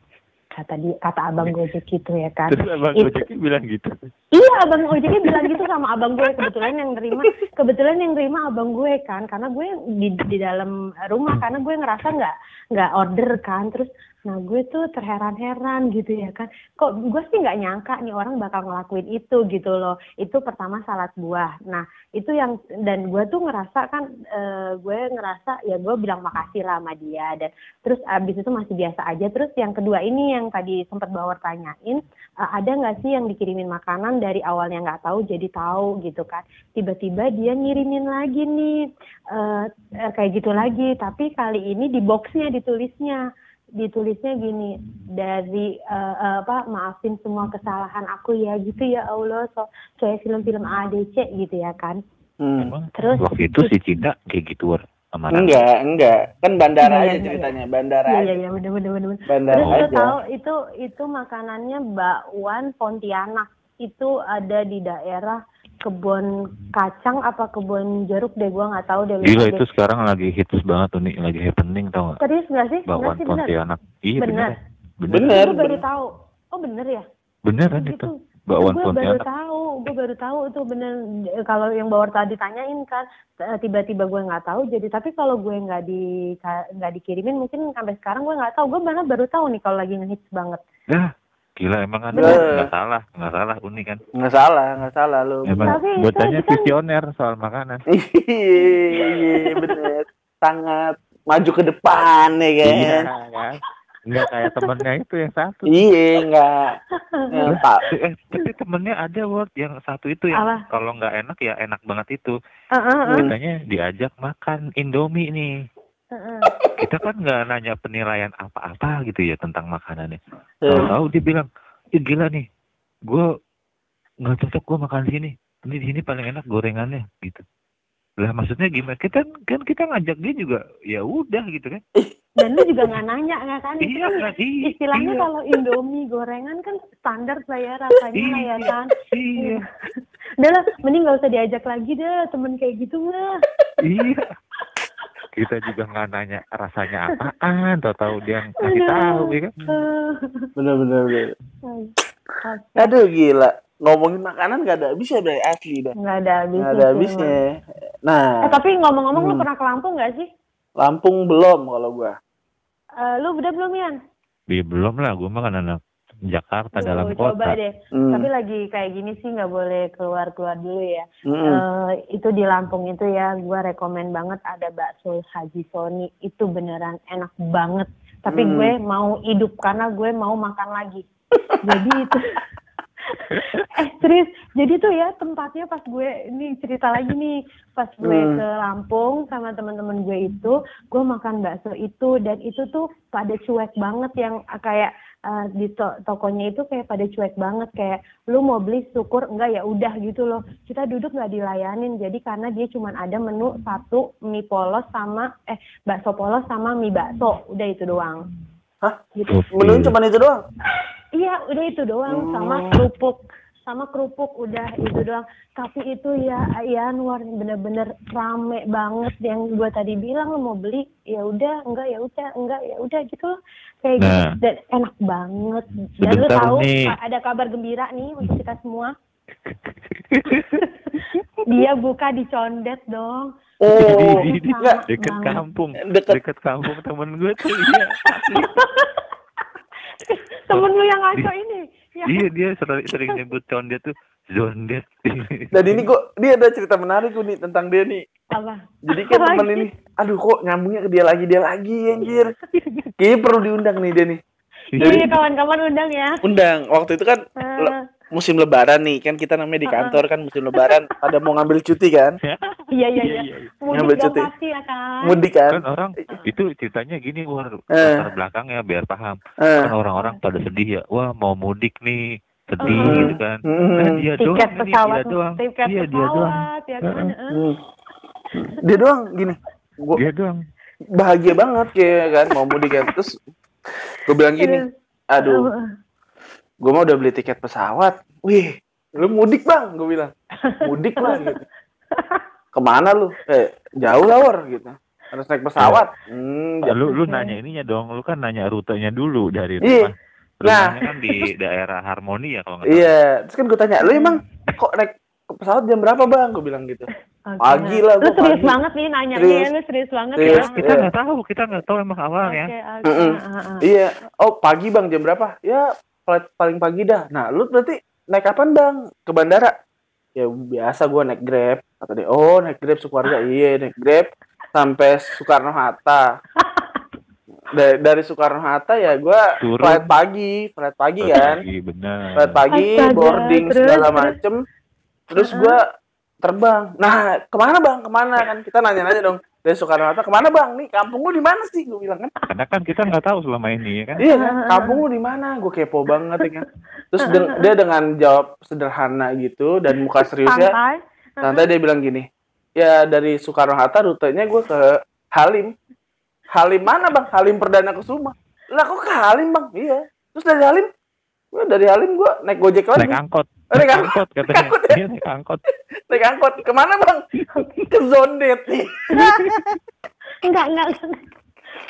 B: kata dia kata abang gojek gitu ya kan
C: Terus abang Gojeknya bilang gitu.
B: Iya, abang ojeknya bilang gitu sama abang gue. Kebetulan yang nerima, kebetulan yang nerima abang gue kan, karena gue di di dalam rumah, karena gue ngerasa nggak nggak order kan. Terus, nah gue tuh terheran-heran gitu ya kan. Kok gue sih nggak nyangka nih orang bakal ngelakuin itu gitu loh. Itu pertama salad buah. Nah itu yang dan gue tuh ngerasa kan, eh, gue ngerasa ya gue bilang makasih lah sama dia dan terus abis itu masih biasa aja. Terus yang kedua ini yang tadi sempat Bawor tanyain uh, ada nggak sih yang dikirimin makanan dari awalnya nggak tahu jadi tahu gitu kan tiba-tiba dia ngirimin lagi nih uh, kayak gitu lagi tapi kali ini di boxnya ditulisnya ditulisnya gini dari uh, apa maafin semua kesalahan aku ya gitu ya Allah so kayak film-film ADC gitu ya kan
A: Hmm.
C: Emang
B: terus
C: waktu itu si Cinta kayak gitu War, Rara.
A: Enggak, enggak. Kan bandara
B: Iya,
A: aja
B: iya,
A: ceritanya, bandara
B: iya
A: aja.
B: iya iya bener bener bener.
A: Bandara
B: Terus
A: aja.
B: tahu itu itu makanannya bakwan Pontianak itu ada di daerah kebun kacang apa kebun jeruk deh gua nggak tahu deh.
C: Gila
B: deh.
C: itu sekarang lagi hits banget tuh nih, lagi happening tau gak?
B: Serius nggak sih?
C: Bakwan
B: sih bener.
C: Pontianak. Iya
B: Bener.
C: bener. Bener.
A: Bener.
B: Gue baru
A: bener.
B: tahu. Oh bener ya?
C: Beneran itu.
B: Gitu.
C: Bakwan
B: gue baru tahu, gue baru tahu itu bener. Kalau yang bawah tadi tanyain kan, tiba-tiba gue nggak tahu. Jadi tapi kalau gue nggak di nggak dikirimin, mungkin sampai sekarang gue nggak tahu. Gue malah baru tahu nih kalau lagi ngehits banget.
C: Ya, gila emang kan nggak salah, nggak salah unik kan.
A: Nggak salah, nggak salah lu.
C: Emang
B: Tapi
C: bocahnya
B: kan-
C: visioner soal makanan.
A: Iya, iya, bener. Sangat maju ke depan ya kan.
C: Iya kan. Nggak kayak temennya itu yang satu.
A: Iya, enggak. Yang tak.
C: Eh, tapi temennya ada word yang satu itu yang kalau nggak enak ya enak banget itu.
B: Eh, eh, eh,
C: Katanya diajak makan Indomie nih. Kita kan nggak nanya penilaian apa-apa gitu ya tentang makanannya.
A: Eh,
C: Tahu-tahu dia bilang, Ih, gila nih, gue nggak cocok gue makan sini. Ini di sini paling enak gorengannya gitu. Lah maksudnya gimana? Kita kan kita ngajak dia juga ya udah gitu kan.
B: Dan lu juga nggak nanya nggak kan? Itu
C: Iya
B: kan
C: kan? Iya.
B: istilahnya
C: iya,
B: kalau Indomie gorengan kan standar lah ya rasanya lah ya
C: Iya.
B: kan.
C: Iya.
B: Udah lah, mending gak usah diajak lagi deh temen kayak gitu mah.
C: Iya. Kita juga nggak nanya rasanya apaan, tahu-tahu dia ngasih tahu ya kan.
B: Eh,
A: bener, bener, bener. Aduh, gila. Ngomongin makanan gak ada habisnya, Bray. Asli dah.
B: Nggak ada habisnya.
A: Nggak ada habisnya. Nah,
B: Eh tapi ngomong-ngomong lu
A: Hmm.
B: pernah ke Lampung nggak sih?
A: Lampung belum kalau gua.
B: Eh, lu udah belum Yan?
C: Ya, belum lah, gue mah kan anak Jakarta
B: Tuh,
C: dalam
B: coba
C: kota.
B: deh.
A: Hmm.
B: Tapi lagi kayak gini sih nggak boleh keluar-keluar dulu ya.
A: Hmm.
B: Eh, itu di Lampung itu ya, gue rekomen banget ada bakso Haji Soni. Itu beneran enak banget. Tapi
A: Hmm.
B: gue mau hidup karena gue mau makan lagi. Jadi itu. eh serius, jadi tuh ya tempatnya pas gue ini cerita lagi nih pas gue
A: Hmm.
B: ke Lampung sama teman-teman gue itu, gue makan bakso itu dan itu tuh pada cuek banget yang kayak eh, di to- tokonya itu kayak pada cuek banget kayak lu mau beli syukur enggak ya udah gitu loh kita duduk nggak dilayanin jadi karena dia cuma ada menu satu mie polos sama eh bakso polos sama mie bakso udah itu doang
A: Hah?
B: gitu.
A: Menunya cuma itu doang.
B: iya udah itu doang sama
A: Hmm.
B: kerupuk sama kerupuk udah itu doang tapi itu ya ya Anwar bener-bener rame banget yang gua tadi bilang mau beli ya udah enggak ya udah enggak ya udah gitu loh kayak gitu
C: Nah.
B: dan enak banget dan lu tahu
C: nih.
B: ada kabar gembira nih untuk kita semua dia buka di condet dong
A: Oh,
C: Di- di- di- deket
B: banget.
C: kampung,
A: Deket.
C: deket kampung temen gue tuh iya.
B: temen lu yang ngaco ini
C: iya dia sering, sering nyebut condet tuh zondet
A: Dan ini kok dia ada cerita menarik nih tentang dia nih.
B: Apa?
A: Jadi kan temen ini, aduh kok nyambungnya ke dia lagi dia lagi anjir. Kayaknya perlu diundang nih dia nih.
B: Iya,
A: Jadi
B: iya, kawan-kawan undang ya.
A: undang. Waktu itu kan
B: Eh,
A: musim lebaran nih, kan kita namanya di kantor kan musim lebaran pada mau ngambil cuti kan.
B: iya, iya, iya.
A: Ngambil
B: Mudik
A: cuti.
B: dong pasti ya kan.
A: Mudik
C: kan
A: kan.
C: orang itu ceritanya gini war
A: Eh.
C: latar belakangnya biar paham
A: Eh.
C: kan orang-orang pada sedih ya wah mau mudik nih sedih
B: Eh.
C: gitu kan
A: Mm.
C: nah, dia doang
B: Tiket
C: ini
B: pesawat,
C: dia doang
B: tiket
C: iya dia doang
B: pesawat, ya kan.
C: Heeh.
B: Eh.
A: Hmm. Dia doang gini. Gua
C: dia doang
A: bahagia banget kayak kan mau mudik kan. Terus gue bilang gini, aduh, gue mau udah beli tiket pesawat. Wih, lu mudik bang, gue bilang. Mudik lah gitu. Ke mana lu? Eh, jauh lah war gitu. Harus naik pesawat. Hmm,
C: Ya, lu lu nanya ininya dong lu kan nanya rutenya dulu dari
A: Iya.
C: rumah rumahnya kan di daerah Harmoni ya kalau nggak salah
A: Iya, terus kan gue tanya, lu emang kok naik pesawat jam berapa bang? Gue bilang gitu.
B: Oke.
A: Pagi lah,
B: Lu
A: gua
B: serius
A: pagi.
B: banget nih nanyanya,
A: Serius.
B: lu serius banget
A: Serius.
B: ya.
C: kita
A: Iya.
C: nggak tahu kita nggak tahu emang awalnya
B: Oke, oke.
A: Mm-mm.
B: ah, ah, ah.
A: Iya, oh pagi bang jam berapa? Ya flight paling pagi dah. Nah, lu berarti naik kapan bang ke bandara? Ya biasa gua naik grab. Kata dia, oh naik grab sekeluarga. Iya naik grab sampai Soekarno Hatta. Dari, dari Soekarno Hatta ya gua
C: Turun.
A: flight pagi, flight pagi kan.
C: Pagi, benar
A: Flight pagi,
B: Astaga,
A: boarding
B: terus,
A: segala
B: terus.
A: macem. Terus gua terbang. Nah, ke mana bang? Ke mana kan? Kita nanya-nanya dong. Dari Soekarno Hatta ke mana bang? Nih kampung lu di mana sih? Gue bilang kan.
C: karena kan kita nggak tahu selama ini ya kan
A: Iya kan, kampung lu di mana? Gue kepo banget ya kan. Terus deng- dia dengan jawab sederhana gitu dan muka seriusnya,
B: Santai.
A: santai dia bilang gini, ya dari Soekarno Hatta rutenya gue ke Halim. Halim mana bang? Halim Perdana Kusuma. Lah kok ke Halim bang? Iya. Terus dari Halim, gue dari Halim gue naik gojek lagi.
C: naik angkot
A: Oh, naik
C: naik
A: angkot.
C: angkot katanya
A: Angkot ya?
C: iya naik angkot
A: Naik angkot. Ke mana bang? ke Zondet nih.
B: Enggak, enggak, enggak.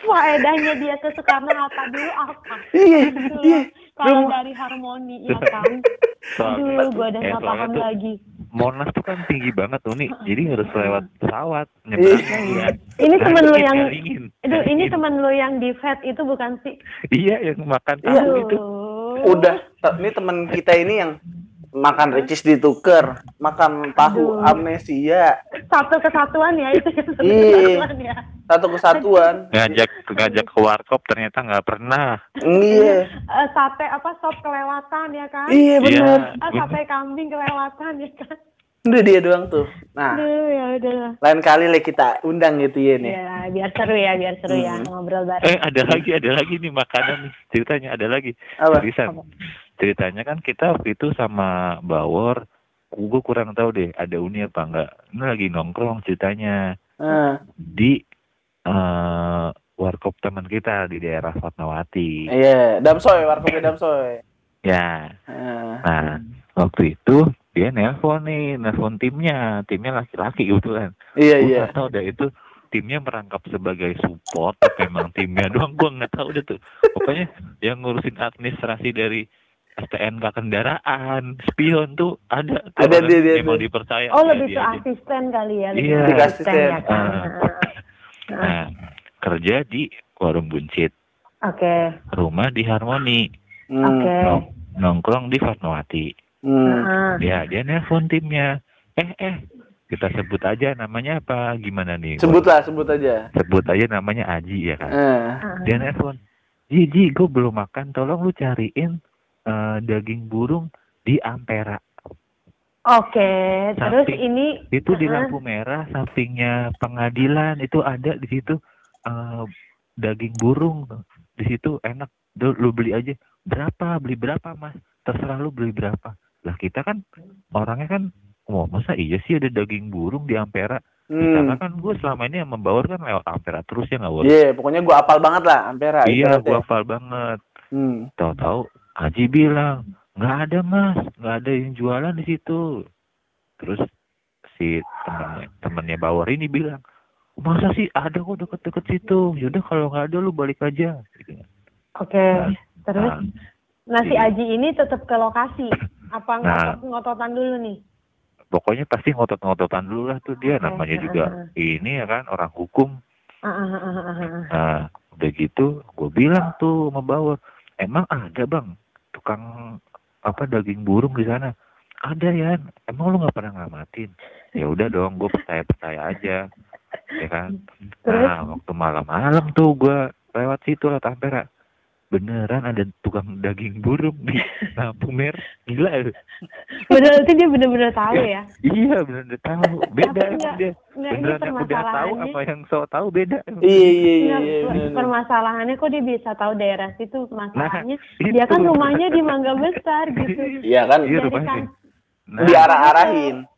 B: Faedahnya dia ke Soekarno Hatta dulu apa?
A: Iya, iya.
B: Kalau dari harmoni ya kan.
C: soalnya
B: Aduh,
C: eh,
B: nggak
C: soalnya
B: paham
C: tuh
B: lagi.
C: Monas tuh kan tinggi banget tuh nih jadi harus lewat pesawat
A: Iya.
C: ya
B: Ini temen lu
C: Ngalingin,
B: yang Aduh, ini temen lu yang di vet itu bukan sih?
C: iya yang makan
A: Iya.
C: tahu itu.
A: Udah, ini teman kita ini yang makan ricis dituker, makan tahu
B: Aduh.
A: amnesia,
B: Satu kesatuan ya itu. Satu
A: Iya.
B: kesatuan ya.
A: satu kesatuan.
C: ngajak ngajak ke warkop ternyata nggak pernah
A: Iya,
B: Eh, sate apa sop kelewatan ya kan?
A: iya benar.
B: Ah, sate kambing kelewatan ya kan?
A: Udah dia doang tuh. Nah,
B: Aduh, ya udah.
A: lain kali lah kita undang gitu ya nih.
B: Ya, biar seru ya, biar seru ya
A: Hmm.
B: ngobrol bareng.
C: eh ada lagi ada lagi nih makanan nih ceritanya ada lagi
A: Apa?
C: Seriusan. ceritanya kan kita waktu itu sama Bawor gue kurang tahu deh ada uni apa enggak ini lagi nongkrong ceritanya
A: Ah,
C: di eh warkop teman kita di daerah Fatmawati
A: Iya, Damsoy, warkopnya Damsoy.
C: ya
A: Ah,
C: nah waktu itu dia nelpon nih nelpon timnya timnya laki-laki kebetulan
A: iya
C: gue
A: iya.
C: tahu deh itu timnya merangkap sebagai support atau emang timnya doang gue nggak tahu deh tuh pokoknya yang ngurusin administrasi dari STNK kendaraan spion tuh ada tuh
A: Ada dia, dia, dia.
C: dipercaya
B: Oh,
C: sama
B: lebih
C: dia
B: ke asisten kali ya, lebih
C: Iya.
B: ke asisten
A: asisten.
B: ya kan.
C: Ah. nah kerja di warung buncit
B: Oke.
C: rumah di Harmoni
A: Hmm,
B: Oke.
C: nong- nongkrong di Fatmawati
A: hmm.
B: Heeh.
C: dia nelpon timnya. Eh eh kita sebut aja namanya apa? Gimana nih?
A: Sebutlah, sebut aja.
C: sebut aja namanya Aji ya kan?
A: Eh,
B: Heeh.
C: dia nelpon Ji Ji gue belum makan. Tolong lu cariin eh, daging burung di Ampera.
B: Oke, terus
C: Samping.
B: ini
C: itu di lampu merah sampingnya pengadilan itu ada di situ eh, daging burung di situ enak. Lu beli aja. Berapa? Beli berapa mas? Terserah lu beli berapa lah kita kan orangnya kan Wah masa iya sih ada daging burung di Ampera karena
A: hmm.
C: kan gue selama ini yang membawa kan lewat Ampera terus ya nggak Wor?
A: Iya, pokoknya gua apal banget lah Ampera.
C: iya gue hafal banget
A: Hmm.
C: tahu-tahu Haji bilang nggak ada mas nggak ada yang jualan di situ terus si temennya temennya Bawor ini bilang masa sih ada kok deket-deket situ yaudah kalau nggak ada lu balik aja gitu.
B: oke. Terus
C: Nah,
B: nah si
C: iya.
B: Aji ini tetap ke lokasi. Apa
C: Nah.
B: ngotot ngototan dulu nih?
C: pokoknya pasti ngotot-ngototan dulu lah tuh dia namanya juga ini ya kan orang hukum.
B: Ah, ah, ah, ah, ah, ah.
C: nah udah gitu gue bilang tuh sama Bawor emang ada bang tukang apa daging burung di sana? Ada ya emang lu nggak pernah ngamatin ya udah dong gue percaya percaya aja. Ya kan? Nah waktu malam-malam tuh gue lewat situ lah Tampera beneran ada tukang daging burung di lampu merah gila lu.
B: Berarti dia bener-bener tahu ya.
C: iya bener udah tahu beda
B: enggak-
C: dia
B: Nggak, ini
C: beneran yang udah tahu apa yang so tahu beda.
A: Iya iya iya iya. bener, bener.
B: permasalahannya kok dia bisa tahu daerah situ masalahnya
C: itu.
B: dia kan rumahnya di Mangga Besar gitu
A: Iya kan
C: iya rumahnya
B: kan-
C: Nah,
A: diarah-arahin.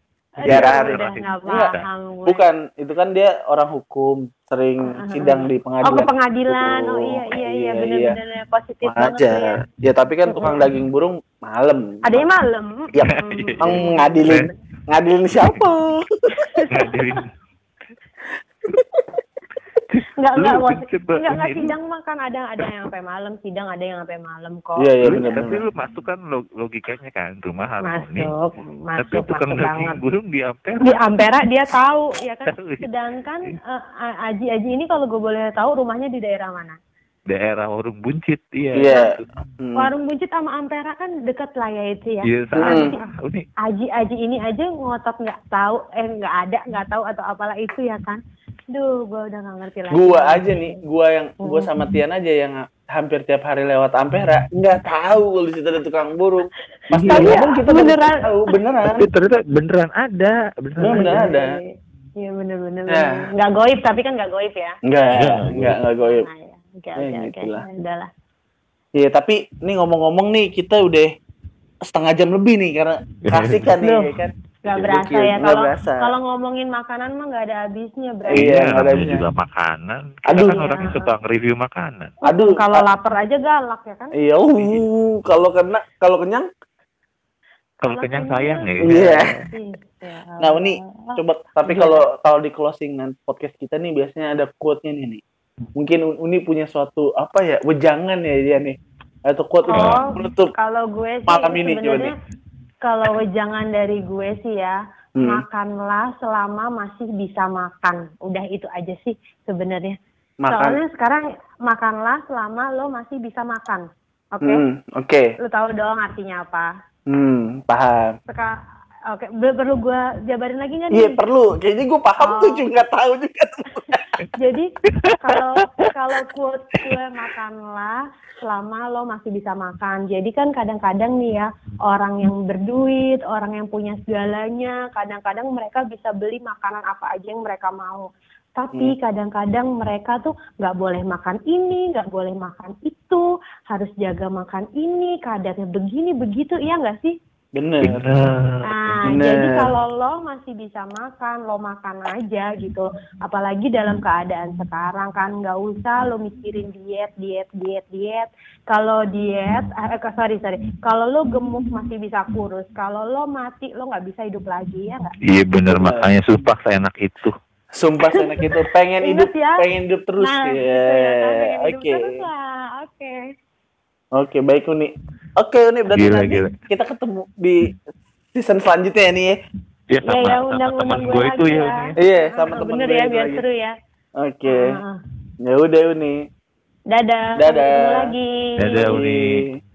B: Aduh,
A: Diarah-arahin.
B: udah nggak paham gue.
A: Bukan, itu kan dia orang hukum, sering sidang di
B: oh ke
A: pengadilan.
B: pengadilan oh
A: Oh,
B: iya iya iya
A: iya,
B: bener-bener positif banget tuh ya
A: Aja. Ya tapi kan tukang daging burung malam.
B: adanya malam
A: Ya,
B: Mm.
A: Emang ngadilin ngadilin siapa?
C: ngadilin
B: nggak
C: Lu
B: nggak nggak nggak
C: ini.
B: sidang mah kan ada ada yang sampai malam sidang ada yang sampai malam kok.
A: Iya iya benar
C: tapi lu masuk kan log- logikanya kan rumah harmoni.
B: Masuk
C: tapi
B: masuk
C: tukang
B: masuk
C: daging
B: banget.
C: burung di Ampera.
B: Di Ampera dia tahu ya kan?
C: Iya.
B: sedangkan eh, Aji Aji ini kalau gue boleh tahu rumahnya di daerah mana?
C: Daerah warung buncit iya.
A: Iya. Hmm.
B: warung buncit sama Ampera kan deket lah ya itu ya?
C: Iya
A: Hmm.
B: Aji Aji ini aja ngotot nggak tahu eh nggak ada nggak tahu atau apalah itu ya kan Duh, gue udah nggak ngerti lagi.
A: Gua aja nih, gua yang gua
B: Hmm.
A: sama Tian aja yang hampir tiap hari lewat Ampera nggak tahu kalau di situ ada tukang burung. Pas
C: Iya.
A: dia ngomong kita
B: Beneran.
A: tahu beneran.
C: tapi ternyata beneran ada beneran,
A: Beneran
C: ada.
A: ada.
B: Iya bener-bener.
A: Ya.
B: Nggak goib tapi kan nggak goib ya.
A: Enggak,
C: Iya.
A: enggak, enggak goib.
B: Nah, ya. Oke
A: Ya,
B: oke oke.
A: gitu lah.
B: Ya.
A: Iya, tapi ini ngomong-ngomong nih kita udah setengah jam lebih nih karena kasihkan nih
B: Loh.
A: ya kan.
B: Nggak
A: Gokil,
B: berasa ya kalau kalau ngomongin makanan mah nggak ada habisnya berarti.
A: Iya,
C: Iya,
A: nggak ada habisnya.
C: juga makanan. Kita
A: Aduh.
C: kan orangnya
B: Iya.
C: suka nge-review makanan.
A: Aduh,
B: Kalau lapar aja galak ya kan?
A: Iya, uh, kalau kena kalau kenyang
C: Kalau kenyang sayang ya.
A: Iya.
B: Ih, ya
A: Nah, Uni, coba tapi kalau kalau di closingan podcast kita nih biasanya ada quote-nya nih nih. Mungkin Uni punya suatu apa ya, wejangan ya dia nih. Atau quote untuk
B: Oh.
A: menutup
B: Kalau gue sih
A: Malam ini, coba
B: sebenarnya kalau jangan dari gue sih ya,
A: Hmm.
B: makanlah selama masih bisa makan. Udah itu aja sih sebenarnya.
A: makan.
B: Soalnya sekarang makanlah selama lo masih bisa makan. Oke?
A: Hmm, oke.
B: Lo tahu dong artinya apa?
A: Hmm, paham.
B: Seka Oke, Ber- perlu gue jabarin lagi nggak
A: Iya,
B: nih?
A: perlu. Kayaknya gue paham
B: Oh.
A: tuh juga tahu juga.
B: Jadi kalau kalau quote gue makanlah selama lo masih bisa makan. Jadi kan kadang-kadang nih ya orang yang berduit, orang yang punya segalanya, kadang-kadang mereka bisa beli makanan apa aja yang mereka mau. Tapi kadang-kadang mereka tuh nggak boleh makan ini, nggak boleh makan itu, harus jaga makan ini, kadarnya begini begitu, iya nggak sih?
A: Bener.
C: Bener.
B: Nah,
A: Bener.
B: jadi kalau lo masih bisa makan, lo makan aja gitu. Apalagi dalam keadaan sekarang kan nggak usah lo mikirin diet, diet, diet, diet. Kalau diet, eh, eh, sorry sorry. Kalau lo gemuk masih bisa kurus. Kalau lo mati lo nggak bisa hidup lagi ya nggak?
C: Iya bener makanya sumpah seenak itu.
A: Sumpah enak itu pengen hidup,
B: ya.
A: pengen hidup terus
B: nah,
A: ya.
B: gitu ya kan, pengen hidup
A: Oke.
B: terus lah. Oke.
A: Oke, baik Uni. Oke, Uni berarti
C: Gila,
A: nanti
C: gila.
A: kita ketemu di season selanjutnya ya nih ya.
C: Ya
B: Iya
C: sama,
B: ya
C: sama
B: undang-undang
C: teman
B: gue
C: gue itu ya.
B: ya.
C: Uni.
A: Iya, sama
B: Ah,
A: temen
B: Bener
A: gue
B: ya biar seru ya.
A: Oke.
B: Ah, ah.
A: Ya udah Uni.
B: Dadah.
A: Dadah.
B: Ketemu lagi.
C: Dadah, Uni.
A: Uni.